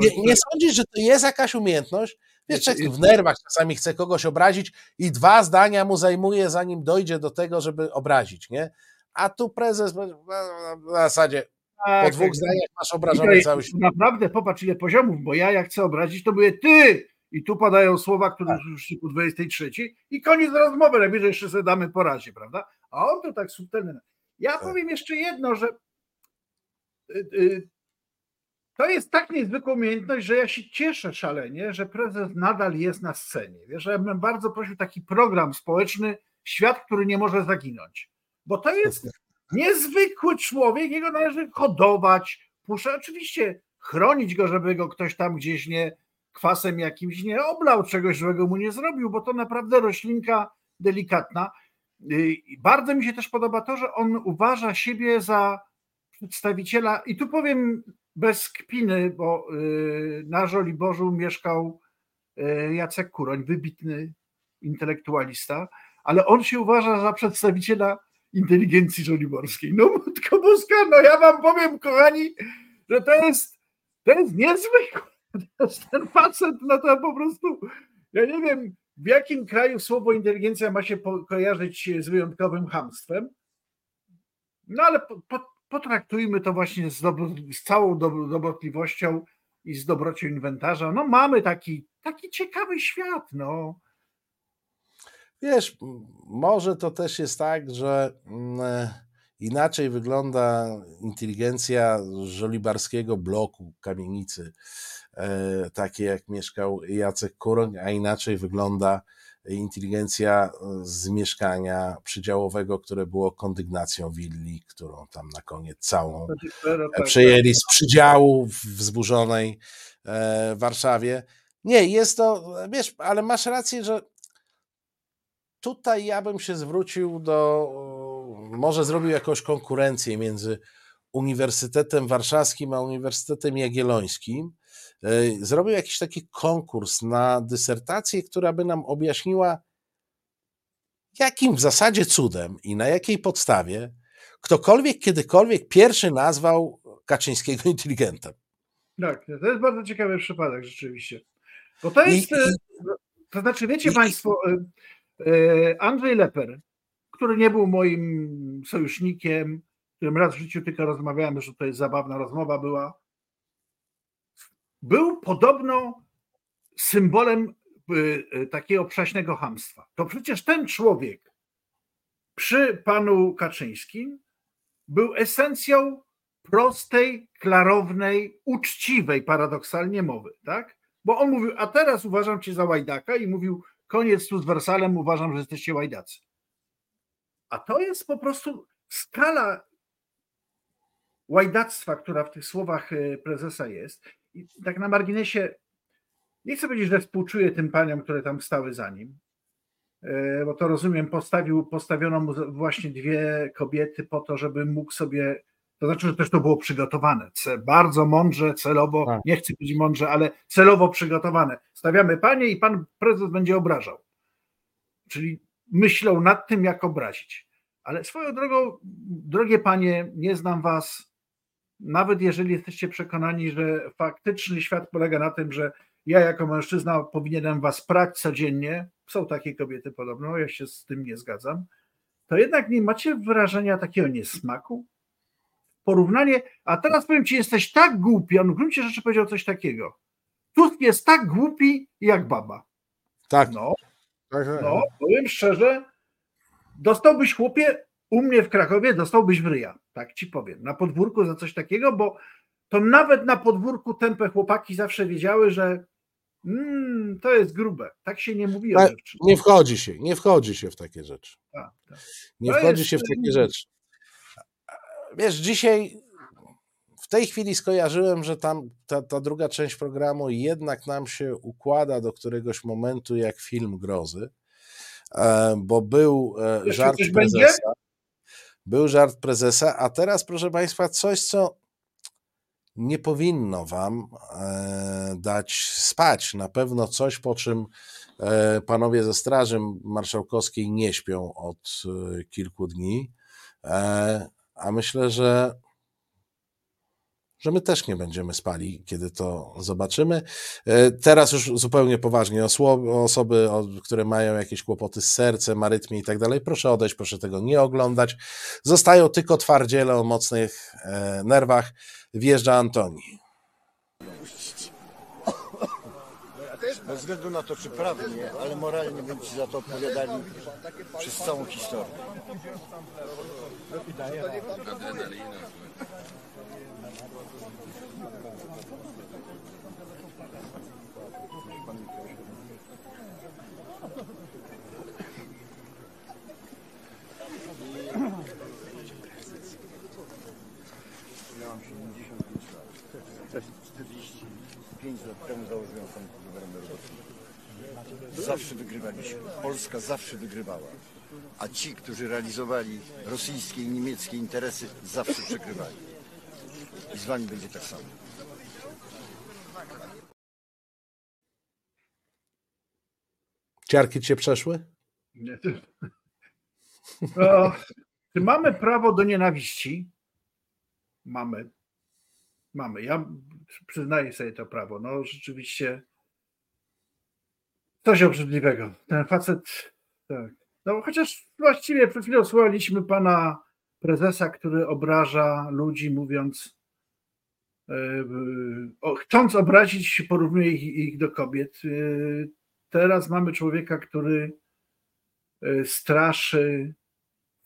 Nie, nie sądzisz, że to jest jakaś umiejętność? Wiesz, człowiek w nerwach czasami chce kogoś obrazić i dwa zdania mu zajmuje, zanim dojdzie do tego, żeby obrazić, nie? A tu prezes w zasadzie po Tak, dwóch tak. zdaniach masz obrażony cały świat. Naprawdę popatrz ile poziomów, bo ja jak chcę obrazić, to mówię ty i tu padają słowa, które już po 23 i koniec rozmowy, najwyżej jeszcze sobie damy po razie, prawda? A on to tak subtelny. Ja powiem jeszcze jedno, że y, y, to jest tak niezwykła umiejętność, że ja się cieszę szalenie, że prezes nadal jest na scenie. Wiesz, ja bym bardzo prosił taki program społeczny, świat, który nie może zaginąć. Bo to jest niezwykły człowiek, jego należy hodować, puszczać, oczywiście chronić go, żeby go ktoś tam gdzieś nie kwasem jakimś nie oblał, czegoś złego mu nie zrobił, bo to naprawdę roślinka delikatna. Bardzo mi się też podoba to, że on uważa siebie za przedstawiciela, i tu powiem bez kpiny, bo y, na Żoliborzu mieszkał y, Jacek Kuroń, wybitny intelektualista, ale on się uważa za przedstawiciela inteligencji żoliborskiej. No matko boska, no ja wam powiem, kochani, że to jest, to jest niezwykłe. Ten facet, no to po prostu, ja nie wiem, w jakim kraju słowo inteligencja ma się kojarzyć z wyjątkowym hamstwem, no ale po, po, potraktujmy to właśnie z, dobro, z całą dobrotliwością i z dobrocią inwentarza. No mamy taki, taki ciekawy świat, no. Wiesz, może to też jest tak, że mm, inaczej wygląda inteligencja żolibarskiego bloku kamienicy, e, takie jak mieszkał Jacek Kuroń, a inaczej wygląda inteligencja z mieszkania przydziałowego, które było kondygnacją willi, którą tam na koniec całą tak, przejęli z przydziału w wzburzonej e, Warszawie. Nie, jest to, wiesz, ale masz rację, że tutaj ja bym się zwrócił do, może zrobił jakąś konkurencję między Uniwersytetem Warszawskim a Uniwersytetem Jagiellońskim. E, zrobił jakiś taki konkurs na dysertację, która by nam objaśniła, jakim w zasadzie cudem i na jakiej podstawie ktokolwiek kiedykolwiek pierwszy nazwał Kaczyńskiego inteligentem. Tak, to jest bardzo ciekawy przypadek rzeczywiście. Bo to jest, I, e, to znaczy wiecie i, Państwo, E, Andrzej Leper, który nie był moim sojusznikiem, którym raz w życiu tylko rozmawiałem, że to jest zabawna rozmowa była, był podobno symbolem e, e, takiego przaśnego hamstwa. To przecież ten człowiek przy panu Kaczyńskim był esencją prostej, klarownej, uczciwej paradoksalnie mowy, tak? Bo on mówił, a teraz uważam cię za łajdaka i mówił, koniec tu z Wersalem, uważam, że jesteście łajdacy. A to jest po prostu skala łajdactwa, która w tych słowach e, prezesa jest. I tak na marginesie, nie chcę powiedzieć, że współczuję tym paniom, które tam stały za nim, e, bo to rozumiem, postawił, postawiono mu właśnie dwie kobiety po to, żeby mógł sobie to znaczy, że też to było przygotowane. Bardzo mądrze, celowo, tak. nie chcę być mądrze, ale celowo przygotowane. Stawiamy panie i pan prezes będzie obrażał. Czyli myślą nad tym, jak obrazić. Ale swoją drogą, drogie panie, nie znam was. Nawet jeżeli jesteście przekonani, że faktyczny świat polega na tym, że ja jako mężczyzna powinienem was prać codziennie, są takie kobiety podobno, ja się z tym nie zgadzam, to jednak nie macie wrażenia takiego niesmaku? porównanie, a teraz powiem ci, jesteś tak głupi, on w gruncie rzeczy powiedział coś takiego. Tusk jest tak głupi jak baba. Tak. No, tak, tak. no powiem szczerze, dostałbyś chłopie u mnie w Krakowie, dostałbyś w ryja, tak ci powiem, na podwórku za coś takiego, bo to nawet na podwórku tępe chłopaki zawsze wiedziały, że mm, to jest grube. Tak się nie mówi o Nie wchodzi się, nie wchodzi się w takie rzeczy. Tak, tak. Nie wchodzi jest, się w takie rzeczy wiesz, dzisiaj w tej chwili skojarzyłem, że tam ta, ta druga część programu jednak nam się układa do któregoś momentu jak film grozy, e, bo był e, żart prezesa. Był żart prezesa, a teraz, proszę Państwa, coś, co nie powinno Wam e, dać spać. Na pewno coś, po czym panowie ze Straży Marszałkowskiej nie śpią od kilku dni a myślę, że, że my też nie będziemy spali, kiedy to zobaczymy. E, teraz już zupełnie poważnie, osoby, które mają jakieś kłopoty z sercem, arytmie i tak dalej, proszę odejść, proszę tego nie oglądać. Zostają tylko twardziele o mocnych e, nerwach. Wjeżdża Antoni. Bez względu na to, czy prawnie, ale moralnie bym ci za to odpowiadali przez całą historię. Miałam 75 lat. 45 lat temu założyłem Sąd Guberny Zawsze wygrywaliśmy. Polska zawsze wygrywała. A ci, którzy realizowali rosyjskie i niemieckie interesy, zawsze przegrywali. I z wami będzie tak samo. Ciarki cię przeszły? Nie, No, czy mamy prawo do nienawiści? Mamy. Mamy. Ja przyznaję sobie to prawo. No rzeczywiście coś obrzydliwego. Ten facet, tak. No chociaż właściwie przed chwilą słuchaliśmy pana prezesa, który obraża ludzi, mówiąc, e, chcąc obrazić, porównuje ich, ich do kobiet. E, Teraz mamy człowieka, który e, straszy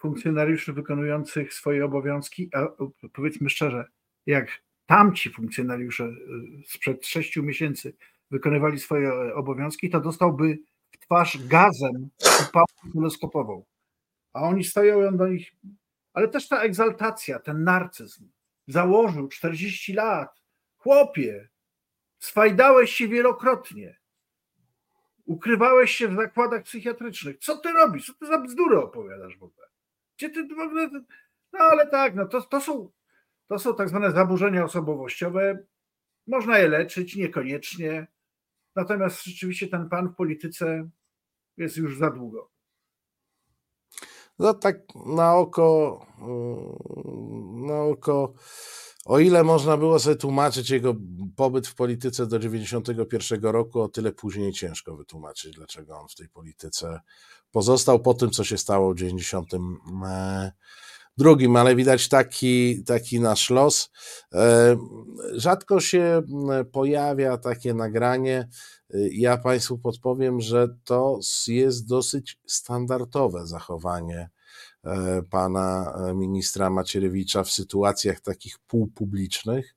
funkcjonariuszy wykonujących swoje obowiązki, a powiedzmy szczerze, jak tamci funkcjonariusze e, sprzed sześciu miesięcy wykonywali swoje e, obowiązki, to dostałby w twarz gazem i pałką teleskopową. A oni stoją do nich. Ale też ta egzaltacja, ten narcyzm. Założył 40 lat. Chłopie, swajdałeś się wielokrotnie. Ukrywałeś się w zakładach psychiatrycznych. Co ty robisz? Co ty za bzdury opowiadasz w ogóle? Gdzie ty w ogóle. No ale tak, no to, to, są, to są tak zwane zaburzenia osobowościowe. Można je leczyć, niekoniecznie. Natomiast rzeczywiście ten pan w polityce jest już za długo. No tak na oko, mm, na oko, o ile można było sobie tłumaczyć jego pobyt w polityce do 91 roku, o tyle później ciężko wytłumaczyć, dlaczego on w tej polityce pozostał po tym, co się stało w 92, ale widać taki, taki nasz los. E, Rzadko się pojawia takie nagranie. Ja Państwu podpowiem, że to jest dosyć standardowe zachowanie e, pana e, ministra Macierewicza w sytuacjach takich półpublicznych.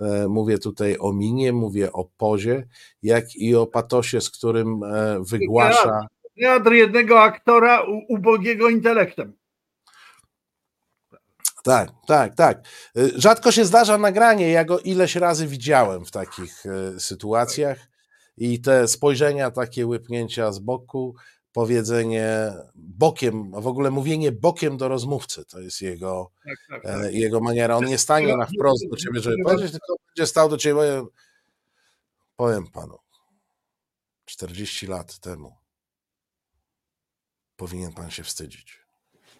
E, Mówię tutaj o minie, mówię o pozie, jak i o patosie, z którym e, wygłasza. Teatr jednego aktora ubogiego intelektem. Tak, tak, tak. Rzadko się zdarza nagranie, ja go ileś razy widziałem w takich sytuacjach i te spojrzenia, takie łypnięcia z boku, powiedzenie bokiem, w ogóle mówienie bokiem do rozmówcy, to jest jego, Tak, tak, e, tak. jego maniera. On nie stanie na wprost do ciebie, żeby powiedzieć, tylko będzie stał do ciebie, powiem, panu, 40 lat temu powinien pan się wstydzić.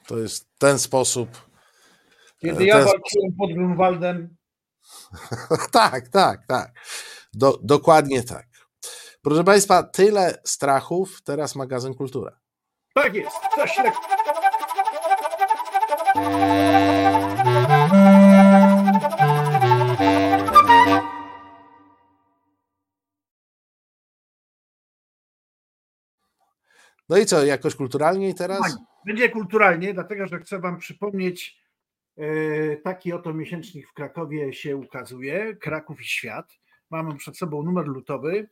To jest ten sposób, Kiedy e, ja ten walczyłem pod Grunwaldem, tak, tak, tak. Do, dokładnie tak. Proszę Państwa, tyle strachów, teraz magazyn Kultura. tak jest, coś lekko. No i co, jakoś kulturalniej teraz? Będzie kulturalnie, dlatego że chcę Wam przypomnieć, e, taki oto miesięcznik w Krakowie się ukazuje, Kraków i Świat. Mamy przed sobą numer lutowy,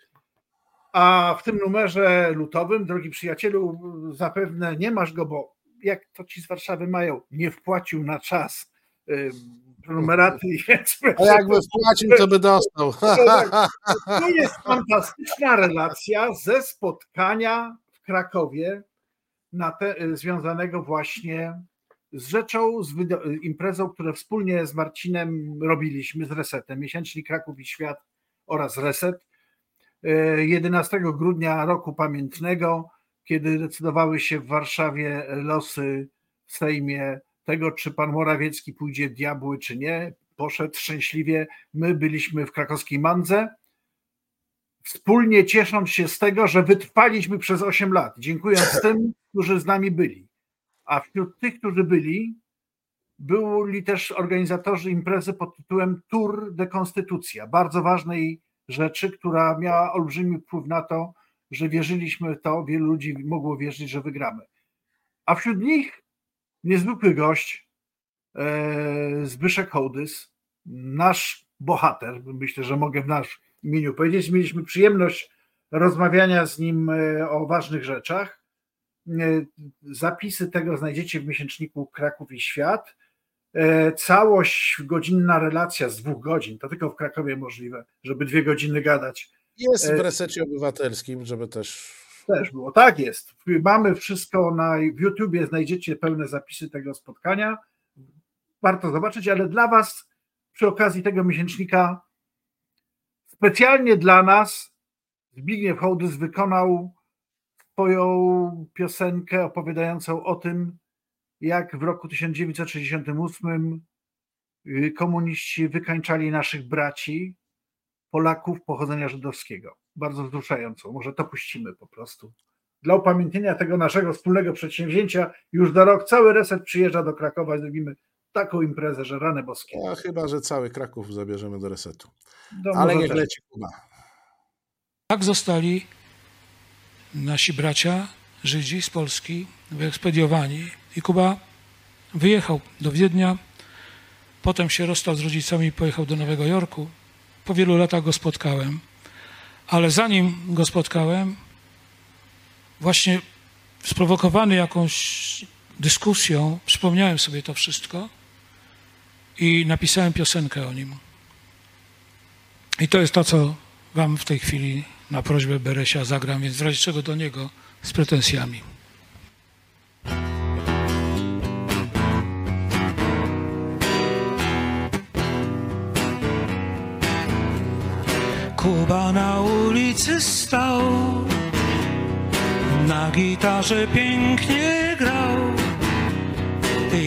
a w tym numerze lutowym, drogi przyjacielu, zapewne nie masz go, bo jak to ci z Warszawy mają, nie wpłacił na czas e, prenumeraty, więc... A jakby wpłacił, to by dostał. To jest fantastyczna relacja ze spotkania w Krakowie na te, związanego właśnie z rzeczą, z wyda- imprezą, które wspólnie z Marcinem robiliśmy, z Resetem, miesięcznik Kraków i Świat oraz Reset. E, 11 grudnia roku pamiętnego, kiedy decydowały się w Warszawie losy w Sejmie tego, czy pan Morawiecki pójdzie diabły, czy nie. Poszedł szczęśliwie. My byliśmy w krakowskiej Mandze, wspólnie ciesząc się z tego, że wytrwaliśmy przez 8 lat, dziękując tym, którzy z nami byli. A wśród tych, którzy byli, byli też organizatorzy imprezy pod tytułem Tour de Konstytucja, bardzo ważnej rzeczy, która miała olbrzymi wpływ na to, że wierzyliśmy w to, wielu ludzi mogło wierzyć, że wygramy. A wśród nich niezwykły gość, e, Zbyszek Hołdys, nasz bohater, myślę, że mogę w nasz imieniu powiedzieć. Mieliśmy przyjemność rozmawiania z nim e, o ważnych rzeczach. E, zapisy tego znajdziecie w miesięczniku Kraków i Świat. Całość, godzinna relacja z dwóch godzin, to tylko w Krakowie możliwe, żeby dwie godziny gadać. Jest w resecie obywatelskim, żeby też też było. Tak jest. Mamy wszystko na w YouTubie, znajdziecie pełne zapisy tego spotkania. Warto zobaczyć, ale dla Was przy okazji tego miesięcznika specjalnie dla nas Zbigniew Hołdys wykonał swoją piosenkę opowiadającą o tym, jak w roku 1968 y, komuniści wykańczali naszych braci, Polaków pochodzenia żydowskiego bardzo wzruszającą. Może to puścimy po prostu. Dla upamiętnienia tego naszego wspólnego przedsięwzięcia już za rok cały reset przyjeżdża do Krakowa i zrobimy taką imprezę, że rane boskie. A chyba, że cały Kraków zabierzemy do resetu. Do Ale niech leci Kuba. Tak zostali nasi bracia, Żydzi z Polski, wyekspediowani i Kuba wyjechał do Wiednia, potem się rozstał z rodzicami i pojechał do Nowego Jorku. Po wielu latach go spotkałem. Ale zanim go spotkałem, właśnie sprowokowany jakąś dyskusją, przypomniałem sobie to wszystko i napisałem piosenkę o nim. I to jest to, co Wam w tej chwili na prośbę Beresia zagram, więc w razie czego do niego z pretensjami. Kuba na ulicy stał, na gitarze pięknie grał.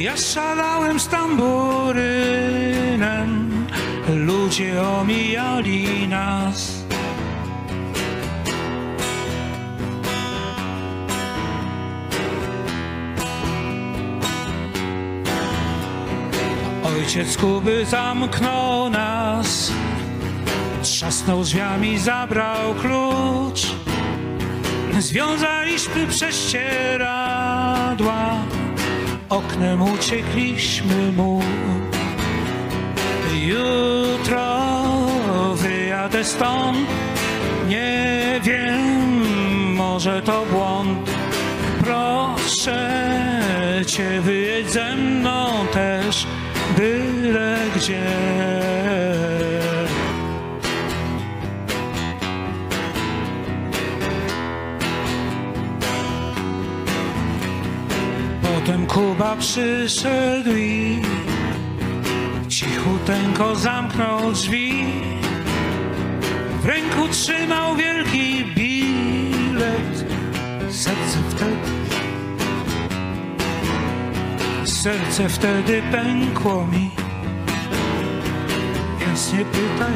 Ja szalałem z tamburynem, ludzie omijali nas. Ojciec Kuby zamknął nas Trzasnął drzwiami, zabrał klucz. Związaliśmy prześcieradła Oknem uciekliśmy mu. Jutro wyjadę stąd Nie wiem, może to błąd. Proszę cię, wyjedź ze mną też Byle gdzie Potem Kuba przyszedł i cichuteńko zamknął drzwi. W ręku trzymał wielki bilet. Serce wtedy, serce wtedy pękło mi. Więc nie pytaj.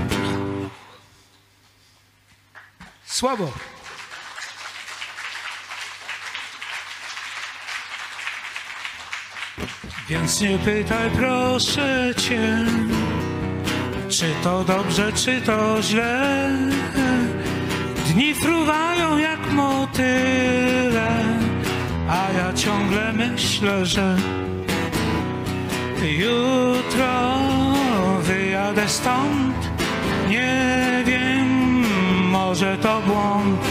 Słabo. Więc nie pytaj proszę cię, czy to dobrze, czy to źle. Dni fruwają jak motyle, a ja ciągle myślę, że jutro wyjadę stąd. Nie wiem, może to błąd.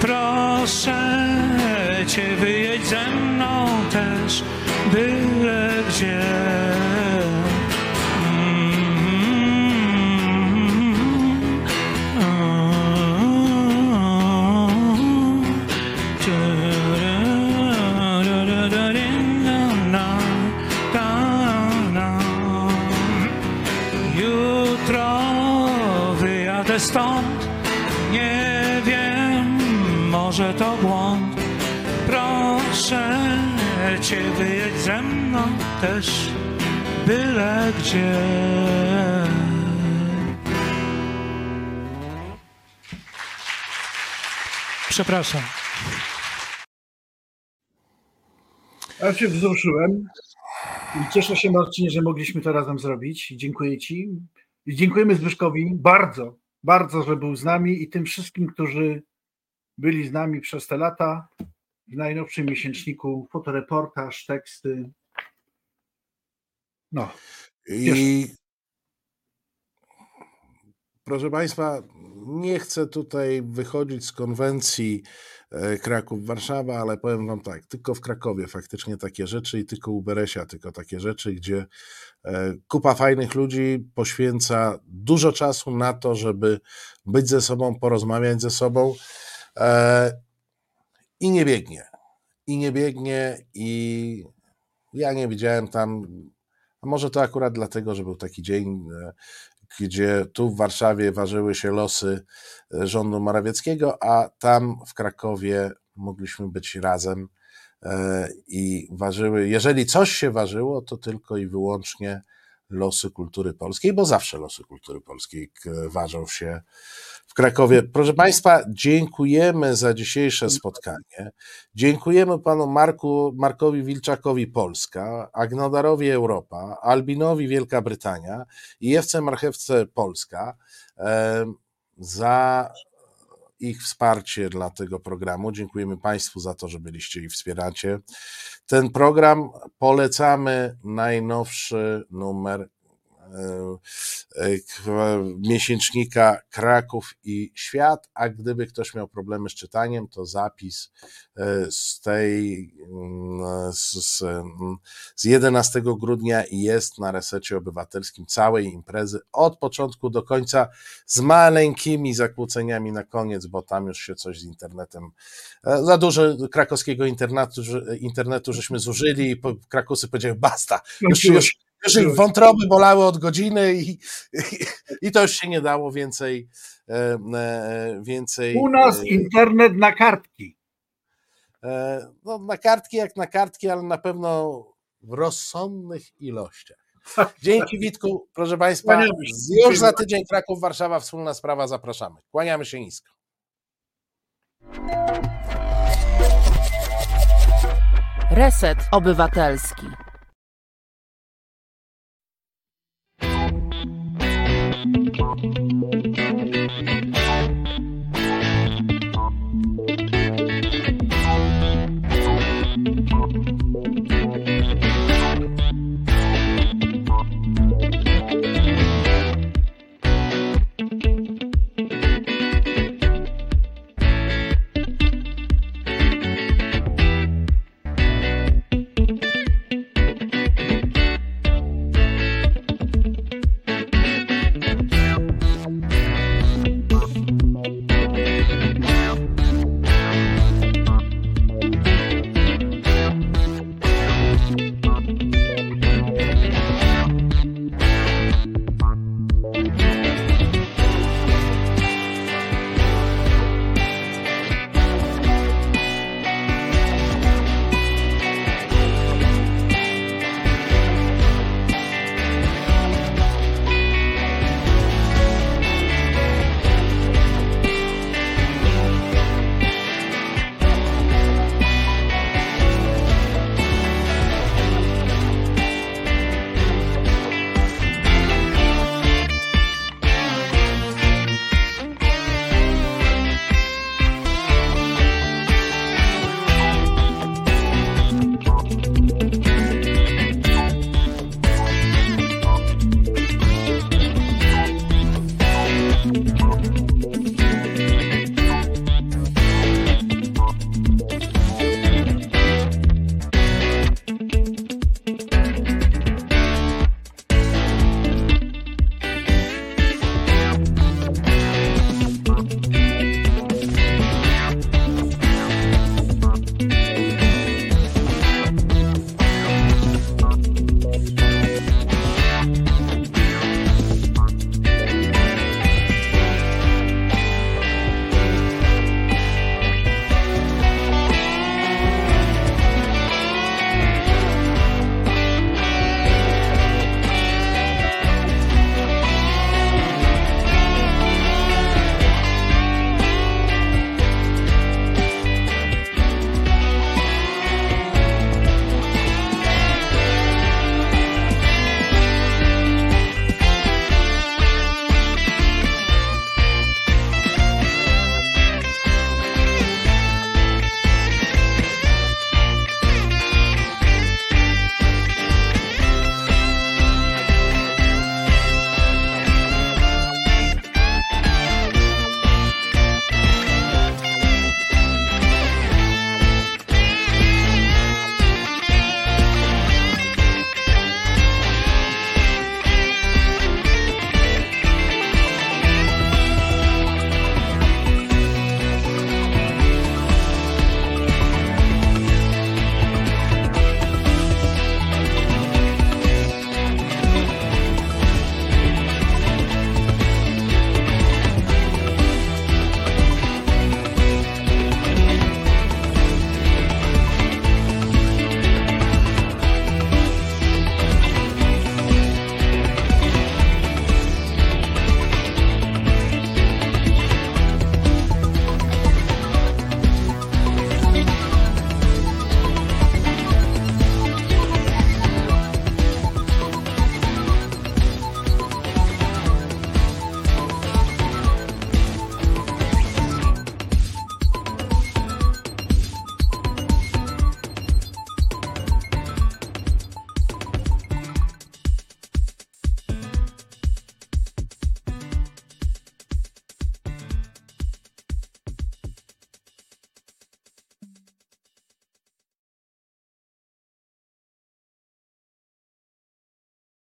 Proszę cię, wyjedź ze mną też byle gdzie. Cię, wyjedź ze mną też byle gdzie. Przepraszam. Ja się wzruszyłem cieszę się Marcinie, że mogliśmy to razem zrobić. Dziękuję Ci. I dziękujemy Zbyszkowi bardzo, bardzo, że był z nami i tym wszystkim, którzy byli z nami przez te lata w najnowszym miesięczniku, fotoreportaż, teksty. No. I proszę Państwa, nie chcę tutaj wychodzić z konwencji e, Kraków-Warszawa, ale powiem Wam tak, tylko w Krakowie faktycznie takie rzeczy i tylko u Beresia tylko takie rzeczy, gdzie e, kupa fajnych ludzi poświęca dużo czasu na to, żeby być ze sobą, porozmawiać ze sobą e, i nie biegnie. I nie biegnie i ja nie widziałem tam, a może to akurat dlatego, że był taki dzień, gdzie tu w Warszawie ważyły się losy e, rządu Morawieckiego, a tam w Krakowie mogliśmy być razem e, i ważyły, jeżeli coś się ważyło, to tylko i wyłącznie losy kultury polskiej, bo zawsze losy kultury polskiej ważą się w Krakowie. Proszę Państwa, dziękujemy za dzisiejsze spotkanie. Dziękujemy panu Marku, Markowi Wilczakowi Polska, Agnodarowi Europa, Albinowi Wielka Brytania i Jewce Marchewce Polska za ich wsparcie dla tego programu. Dziękujemy Państwu za to, że byliście i wspieracie ten program. Polecamy najnowszy numer miesięcznika Kraków i Świat, a gdyby ktoś miał problemy z czytaniem, to zapis e, z tej mm, z, z 11 grudnia jest na resecie obywatelskim całej imprezy od początku do końca z maleńkimi zakłóceniami na koniec, bo tam już się coś z internetem za dużo krakowskiego internetu, internetu żeśmy zużyli i Krakusy powiedziały basta, już, już, już ich wątroby bolały od godziny i, i, i to już się nie dało więcej. E, e, więcej U nas e, internet na kartki. No, na kartki jak na kartki, ale na pewno w rozsądnych ilościach. Dzięki Witku, proszę Państwa. Już za tydzień Kraków, Warszawa, wspólna sprawa, zapraszamy. Kłaniamy się nisko. Reset Obywatelski.